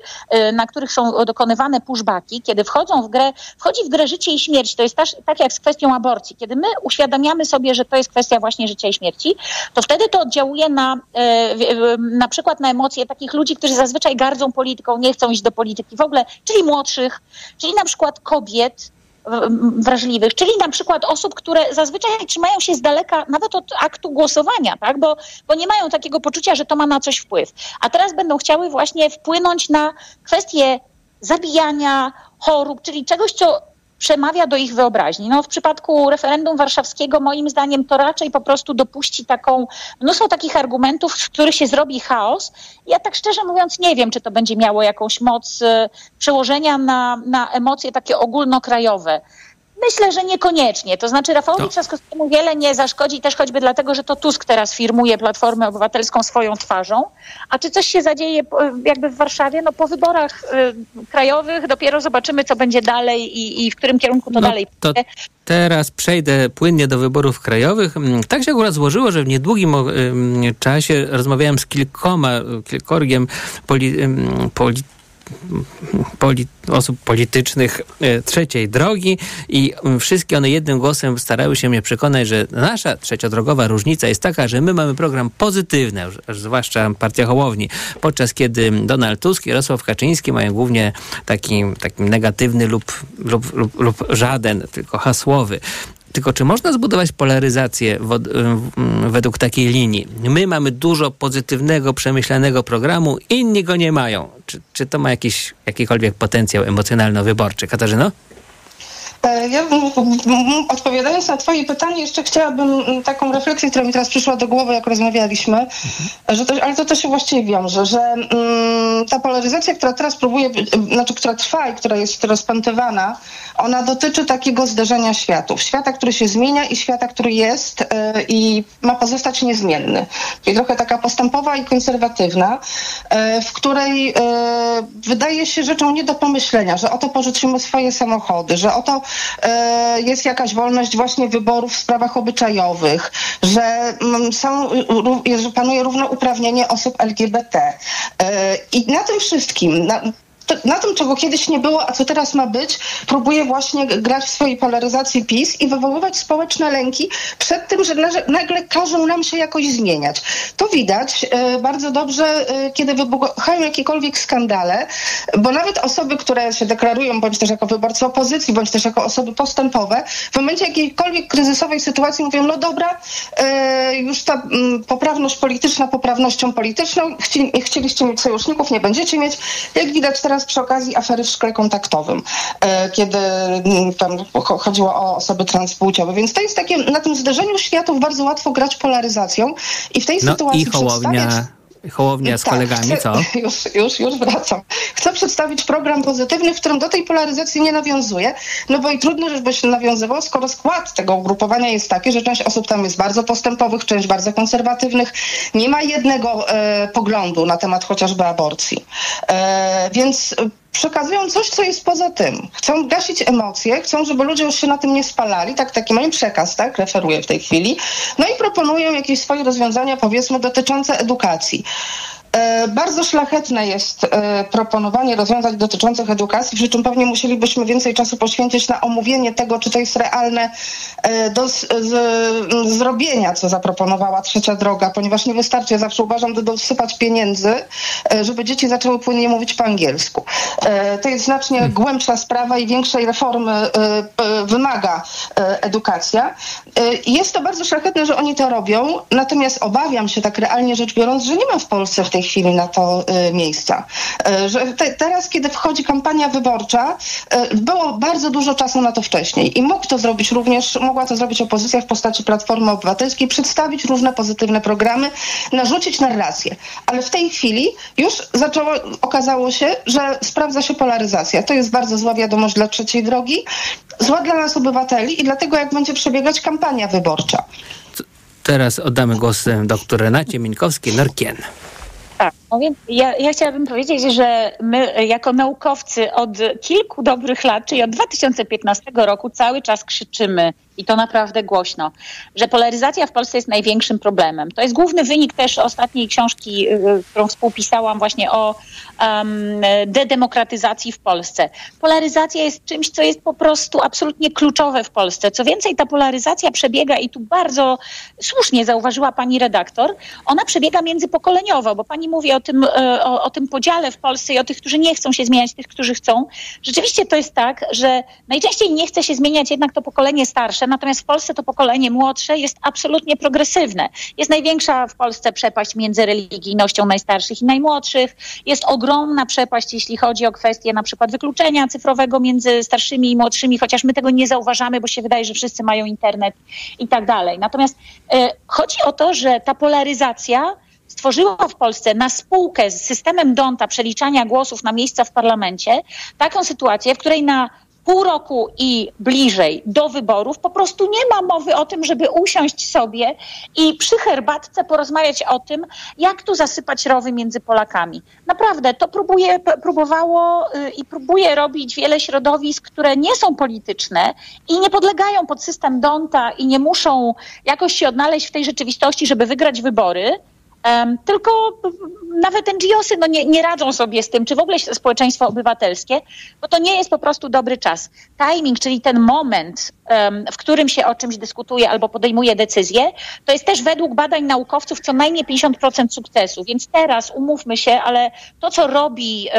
na których są dokonywane pushbacki, kiedy wchodzą w grę wchodzi w grę życie i śmierć. To jest tak jak z kwestią aborcji. Kiedy my uświadamiamy sobie, że to jest kwestia właśnie życia i śmierci, to wtedy to oddziałuje na, e, na przykład na emocje takich ludzi, którzy zazwyczaj gardzą polityką, nie chcą iść do polityki w ogóle, czyli młodszych, czyli na przykład kobiet, wrażliwych, czyli na przykład osób, które zazwyczaj trzymają się z daleka nawet od aktu głosowania, tak? bo, bo nie mają takiego poczucia, że to ma na coś wpływ. A teraz będą chciały właśnie wpłynąć na kwestie zabijania, chorób, czyli czegoś, co przemawia do ich wyobraźni. No, w przypadku referendum warszawskiego moim zdaniem to raczej po prostu dopuści taką, mnóstwo takich argumentów, w których się zrobi chaos. Ja tak szczerze mówiąc nie wiem, czy to będzie miało jakąś moc y, przełożenia na, na emocje takie ogólnokrajowe. Myślę, że niekoniecznie. To znaczy Rafałowi. Trzaskowskiemu wiele nie zaszkodzi też choćby dlatego, że to Tusk teraz firmuje Platformę Obywatelską swoją twarzą. A czy coś się zadzieje jakby w Warszawie? No po wyborach y, krajowych dopiero zobaczymy, co będzie dalej i, i w którym kierunku to no, dalej to Teraz przejdę płynnie do wyborów krajowych. Mm, tak się akurat złożyło, że w niedługim czasie rozmawiałem z kilkoma, kilkorgiem poli, poli poli osób politycznych e, trzeciej drogi i wszystkie one jednym głosem starały się mnie przekonać, że nasza trzeciodrogowa różnica jest taka, że my mamy program pozytywny, zwłaszcza partia Hołowni, podczas kiedy Donald Tusk i Jarosław Kaczyński mają głównie taki, taki negatywny lub, lub, lub, lub żaden, tylko hasłowy. Tylko czy można zbudować polaryzację według takiej linii? My mamy dużo pozytywnego, przemyślanego programu, inni go nie mają. Czy, czy to ma jakiś, jakikolwiek potencjał emocjonalno-wyborczy? Katarzyno? E, ja odpowiadając na Twoje pytanie, jeszcze chciałabym taką refleksję, która mi teraz przyszła do głowy, jak rozmawialiśmy, mhm. że to, ale to też się właściwie wiąże, że mm, ta polaryzacja, która teraz próbuje, znaczy która trwa i która jest rozpętywana, ona dotyczy takiego zderzenia światów. Świata, który się zmienia i świata, który jest y, i ma pozostać niezmienny. Czyli trochę taka postępowa i konserwatywna, y, w której wydaje się rzeczą nie do pomyślenia, że oto porzucimy swoje samochody, że oto E, jest jakaś wolność właśnie wyborów w sprawach obyczajowych, że mm, są, że panuje równouprawnienie osób LGBT. E, I na tym wszystkim, na, na tym, czego kiedyś nie było, a co teraz ma być, próbuje właśnie grać w swojej polaryzacji PiS i wywoływać społeczne lęki przed tym, że nagle każą nam się jakoś zmieniać. To widać e, bardzo dobrze, e, kiedy wybuchają jakiekolwiek skandale, bo nawet osoby, które się deklarują bądź też jako wyborcy opozycji, bądź też jako osoby postępowe, w momencie jakiejkolwiek kryzysowej sytuacji mówią, no dobra, e, już ta mm, poprawność polityczna poprawnością polityczną, Chci, chcieliście mieć sojuszników, nie będziecie mieć. Jak widać teraz przy okazji afery w szkole kontaktowym, kiedy mm, tam chodziło o osoby transpłciowe, więc to jest takie, na tym zderzeniu światów bardzo łatwo grać polaryzacją i w tej no sytuacji i Hołownia Hołownia z tak, kolegami, chcę, co? Już, już, już wracam. Chcę przedstawić program pozytywny, w którym do tej polaryzacji nie nawiązuje, no bo i trudno, żeby się nawiązywał, skoro skład tego ugrupowania jest taki, że część osób tam jest bardzo postępowych, część bardzo konserwatywnych, nie ma jednego e, poglądu na temat chociażby aborcji. E, więc przekazują coś, co jest poza tym. Chcą gasić emocje, chcą, żeby ludzie już się na tym nie spalali, tak taki mój przekaz, tak, referuję w tej chwili, no i proponują jakieś swoje rozwiązania, powiedzmy, dotyczące edukacji. E, bardzo szlachetne jest e, proponowanie rozwiązań dotyczących edukacji, przy czym pewnie musielibyśmy więcej czasu poświęcić na omówienie tego, czy to jest realne e, do z, z, zrobienia, co zaproponowała trzecia droga, ponieważ nie wystarczy, ja zawsze uważam, dosypać pieniędzy, żeby dzieci zaczęły płynnie mówić po angielsku. To jest znacznie hmm. głębsza sprawa i większej reformy wymaga edukacja. Jest to bardzo szlachetne, że oni to robią, natomiast obawiam się tak realnie rzecz biorąc, że nie ma w Polsce w tej chwili na to y, miejsca. Y, że te, teraz, kiedy wchodzi kampania wyborcza, y, było bardzo dużo czasu na to wcześniej i mógł to zrobić również, mogła to zrobić opozycja w postaci Platformy Obywatelskiej, przedstawić różne pozytywne programy, narzucić narrację. Ale w tej chwili już zaczęło, okazało się, że sprawdza się polaryzacja. To jest bardzo zła wiadomość dla trzeciej drogi, zła dla nas obywateli i dlatego jak będzie przebiegać kampania wyborcza. Teraz oddamy głos dr Renacie Mińkowskiej-Norkien. Tak, no więc ja, ja chciałabym powiedzieć, że my jako naukowcy od kilku dobrych lat, czyli od 2015 roku cały czas krzyczymy i to naprawdę głośno, że polaryzacja w Polsce jest największym problemem. To jest główny wynik też ostatniej książki, y, którą współpisałam właśnie o um, dedemokratyzacji w Polsce. Polaryzacja jest czymś, co jest po prostu absolutnie kluczowe w Polsce. Co więcej, ta polaryzacja przebiega i tu bardzo słusznie zauważyła pani redaktor, ona przebiega międzypokoleniowo, bo pani mówi o tym, e, o, o tym podziale w Polsce i o tych, którzy nie chcą się zmieniać, tych, którzy chcą. Rzeczywiście to jest tak, że najczęściej nie chce się zmieniać jednak to pokolenie starsze, natomiast w Polsce to pokolenie młodsze jest absolutnie progresywne. Jest największa w Polsce przepaść między religijnością najstarszych i najmłodszych. Jest ogromna przepaść, jeśli chodzi o kwestie na przykład wykluczenia cyfrowego między starszymi i młodszymi, chociaż my tego nie zauważamy, bo się wydaje, że wszyscy mają internet i tak dalej. Natomiast y, chodzi o to, że ta polaryzacja stworzyła w Polsce na spółkę z systemem Donta przeliczania głosów na miejsca w parlamencie taką sytuację, w której na pół roku i bliżej do wyborów po prostu nie ma mowy o tym, żeby usiąść sobie i przy herbatce porozmawiać o tym, jak tu zasypać rowy między Polakami. Naprawdę, to próbuje, próbowało y, i próbuje robić wiele środowisk, które nie są polityczne i nie podlegają pod system Donta i nie muszą jakoś się odnaleźć w tej rzeczywistości, żeby wygrać wybory tylko nawet NGOsy no nie, nie radzą sobie z tym, czy w ogóle społeczeństwo obywatelskie, bo to nie jest po prostu dobry czas. Timing, czyli ten moment, w którym się o czymś dyskutuje albo podejmuje decyzję, to jest też według badań naukowców co najmniej 50% sukcesu. Więc teraz umówmy się, ale to, co robi,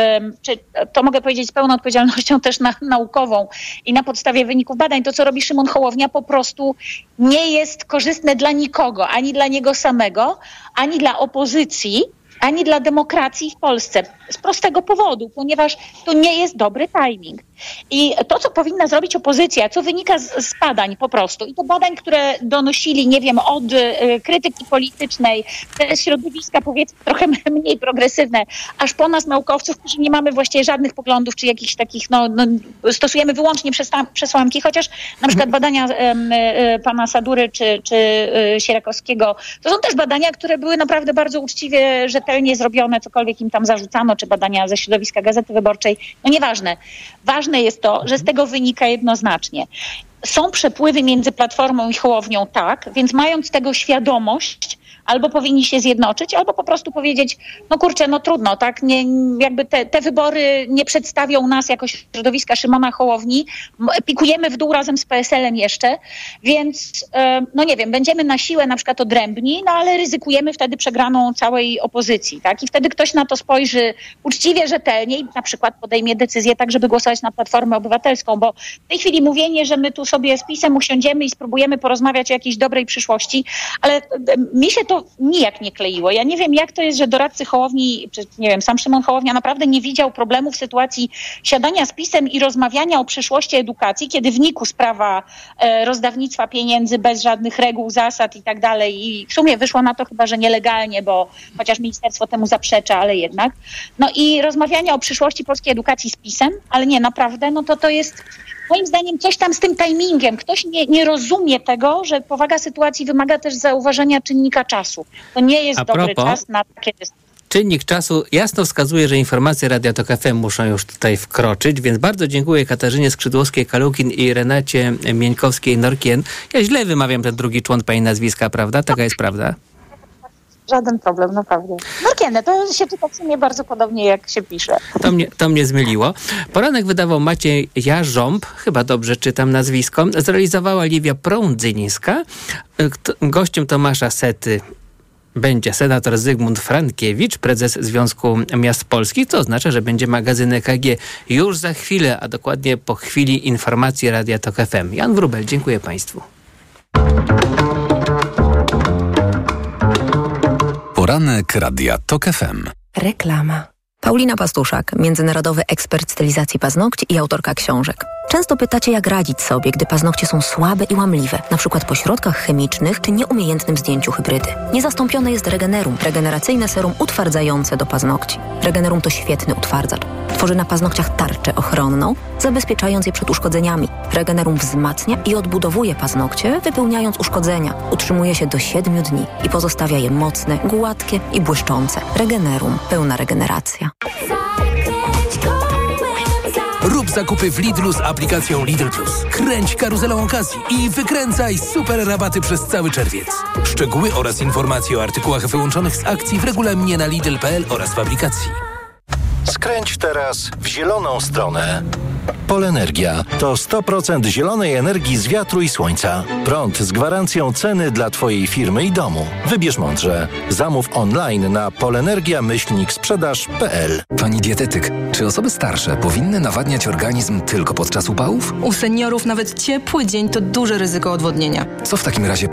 czy to mogę powiedzieć z pełną odpowiedzialnością też na, naukową i na podstawie wyników badań, to, co robi Szymon Hołownia, po prostu nie jest korzystne dla nikogo, ani dla niego samego, ani dla opozycji, ani dla demokracji w Polsce. Z prostego powodu, ponieważ to nie jest dobry timing. I to, co powinna zrobić opozycja, co wynika z, z badań po prostu, i to badań, które donosili, nie wiem, od y, krytyki politycznej, te środowiska powiedzmy trochę mniej progresywne, aż po nas naukowców, którzy nie mamy właściwie żadnych poglądów, czy jakichś takich, no, no stosujemy wyłącznie przesłanki, chociaż na przykład badania y, pana Sadury czy, czy y, Sierakowskiego, to są też badania, które były naprawdę bardzo uczciwie, rzetelnie zrobione, cokolwiek im tam zarzucano, czy badania ze środowiska Gazety Wyborczej, no nieważne. Ważne jest to, że z tego wynika jednoznacznie. Są przepływy między Platformą i Hołownią, tak, więc mając tego świadomość, albo powinni się zjednoczyć, albo po prostu powiedzieć, no kurczę, no trudno, tak, nie, jakby te, te wybory nie przedstawią nas jako środowiska Szymona Hołowni, pikujemy w dół razem z PSL-em jeszcze, więc no nie wiem, będziemy na siłę na przykład odrębni, no ale ryzykujemy wtedy przegraną całej opozycji, tak, i wtedy ktoś na to spojrzy uczciwie, rzetelnie i na przykład podejmie decyzję tak, żeby głosować na Platformę Obywatelską, bo w tej chwili mówienie, że my tu sobie z PiSem usiądziemy i spróbujemy porozmawiać o jakiejś dobrej przyszłości, ale mi się to nijak nie kleiło. Ja nie wiem, jak to jest, że doradcy Hołowni, czy nie wiem, sam Szymon Hołownia naprawdę nie widział problemu w sytuacji siadania z PiSem i rozmawiania o przyszłości edukacji, kiedy w NIK-u sprawa e, rozdawnictwa pieniędzy bez żadnych reguł, zasad i tak dalej i w sumie wyszło na to chyba, że nielegalnie, bo chociaż ministerstwo temu zaprzecza, ale jednak. No i rozmawiania o przyszłości polskiej edukacji z PiSem, ale nie, naprawdę, no to to jest moim zdaniem coś tam z tym timingiem. Ktoś nie, nie rozumie tego, że powaga sytuacji wymaga też zauważenia czynnika czasu. To nie jest A dobry propos- czas na takie dyskusje. Czynnik czasu jasno wskazuje, że informacje Radia Tok muszą już tutaj wkroczyć, więc bardzo dziękuję Katarzynie Skrzydłowskiej-Kalukin i Renacie Mieńkowskiej-Norkien. Ja źle wymawiam ten drugi człon pani nazwiska, prawda? Taka jest prawda. Żaden problem, naprawdę. Norkiene, to się czyta w sumie bardzo podobnie, jak się pisze. To mnie, to mnie zmyliło. Poranek wydawał Maciej Jarząb, chyba dobrze czytam nazwisko. Zrealizowała Liwia Prądzyniska. Kto- Gościem Tomasza Sety będzie senator Zygmunt Frankiewicz, prezes Związku Miast Polskich, co oznacza, że będzie magazyn EKG już za chwilę, a dokładnie po chwili informacji Radia Tok FM. Jan Wrubel, dziękuję Państwu. Poranek Radia TOK FM. Reklama. Paulina Pastuszak, międzynarodowy ekspert stylizacji paznokci i autorka książek. Często pytacie, jak radzić sobie, gdy paznokcie są słabe i łamliwe, przykład po środkach chemicznych czy nieumiejętnym zdjęciu hybrydy. Niezastąpione jest Regenerum, regeneracyjne serum utwardzające do paznokci. Regenerum to świetny utwardzacz. Tworzy na paznokciach tarczę ochronną, zabezpieczając je przed uszkodzeniami. Regenerum wzmacnia i odbudowuje paznokcie, wypełniając uszkodzenia. Utrzymuje się do 7 dni i pozostawia je mocne, gładkie i błyszczące. Regenerum. Pełna regeneracja. Zakupy w Lidlu z aplikacją Lidl Plus. Kręć karuzelą okazji i wykręcaj super rabaty przez cały czerwiec. Szczegóły oraz informacje o artykułach wyłączonych z akcji w regulaminie na Lidl.pl oraz w aplikacji. Skręć teraz w zieloną stronę. Polenergia to 100% zielonej energii z wiatru i słońca. Prąd z gwarancją ceny dla Twojej firmy i domu. Wybierz mądrze. Zamów online na polenergia-sprzedaż.pl Pani dietetyk, czy osoby starsze powinny nawadniać organizm tylko podczas upałów? U seniorów nawet ciepły dzień to duże ryzyko odwodnienia. Co w takim razie pani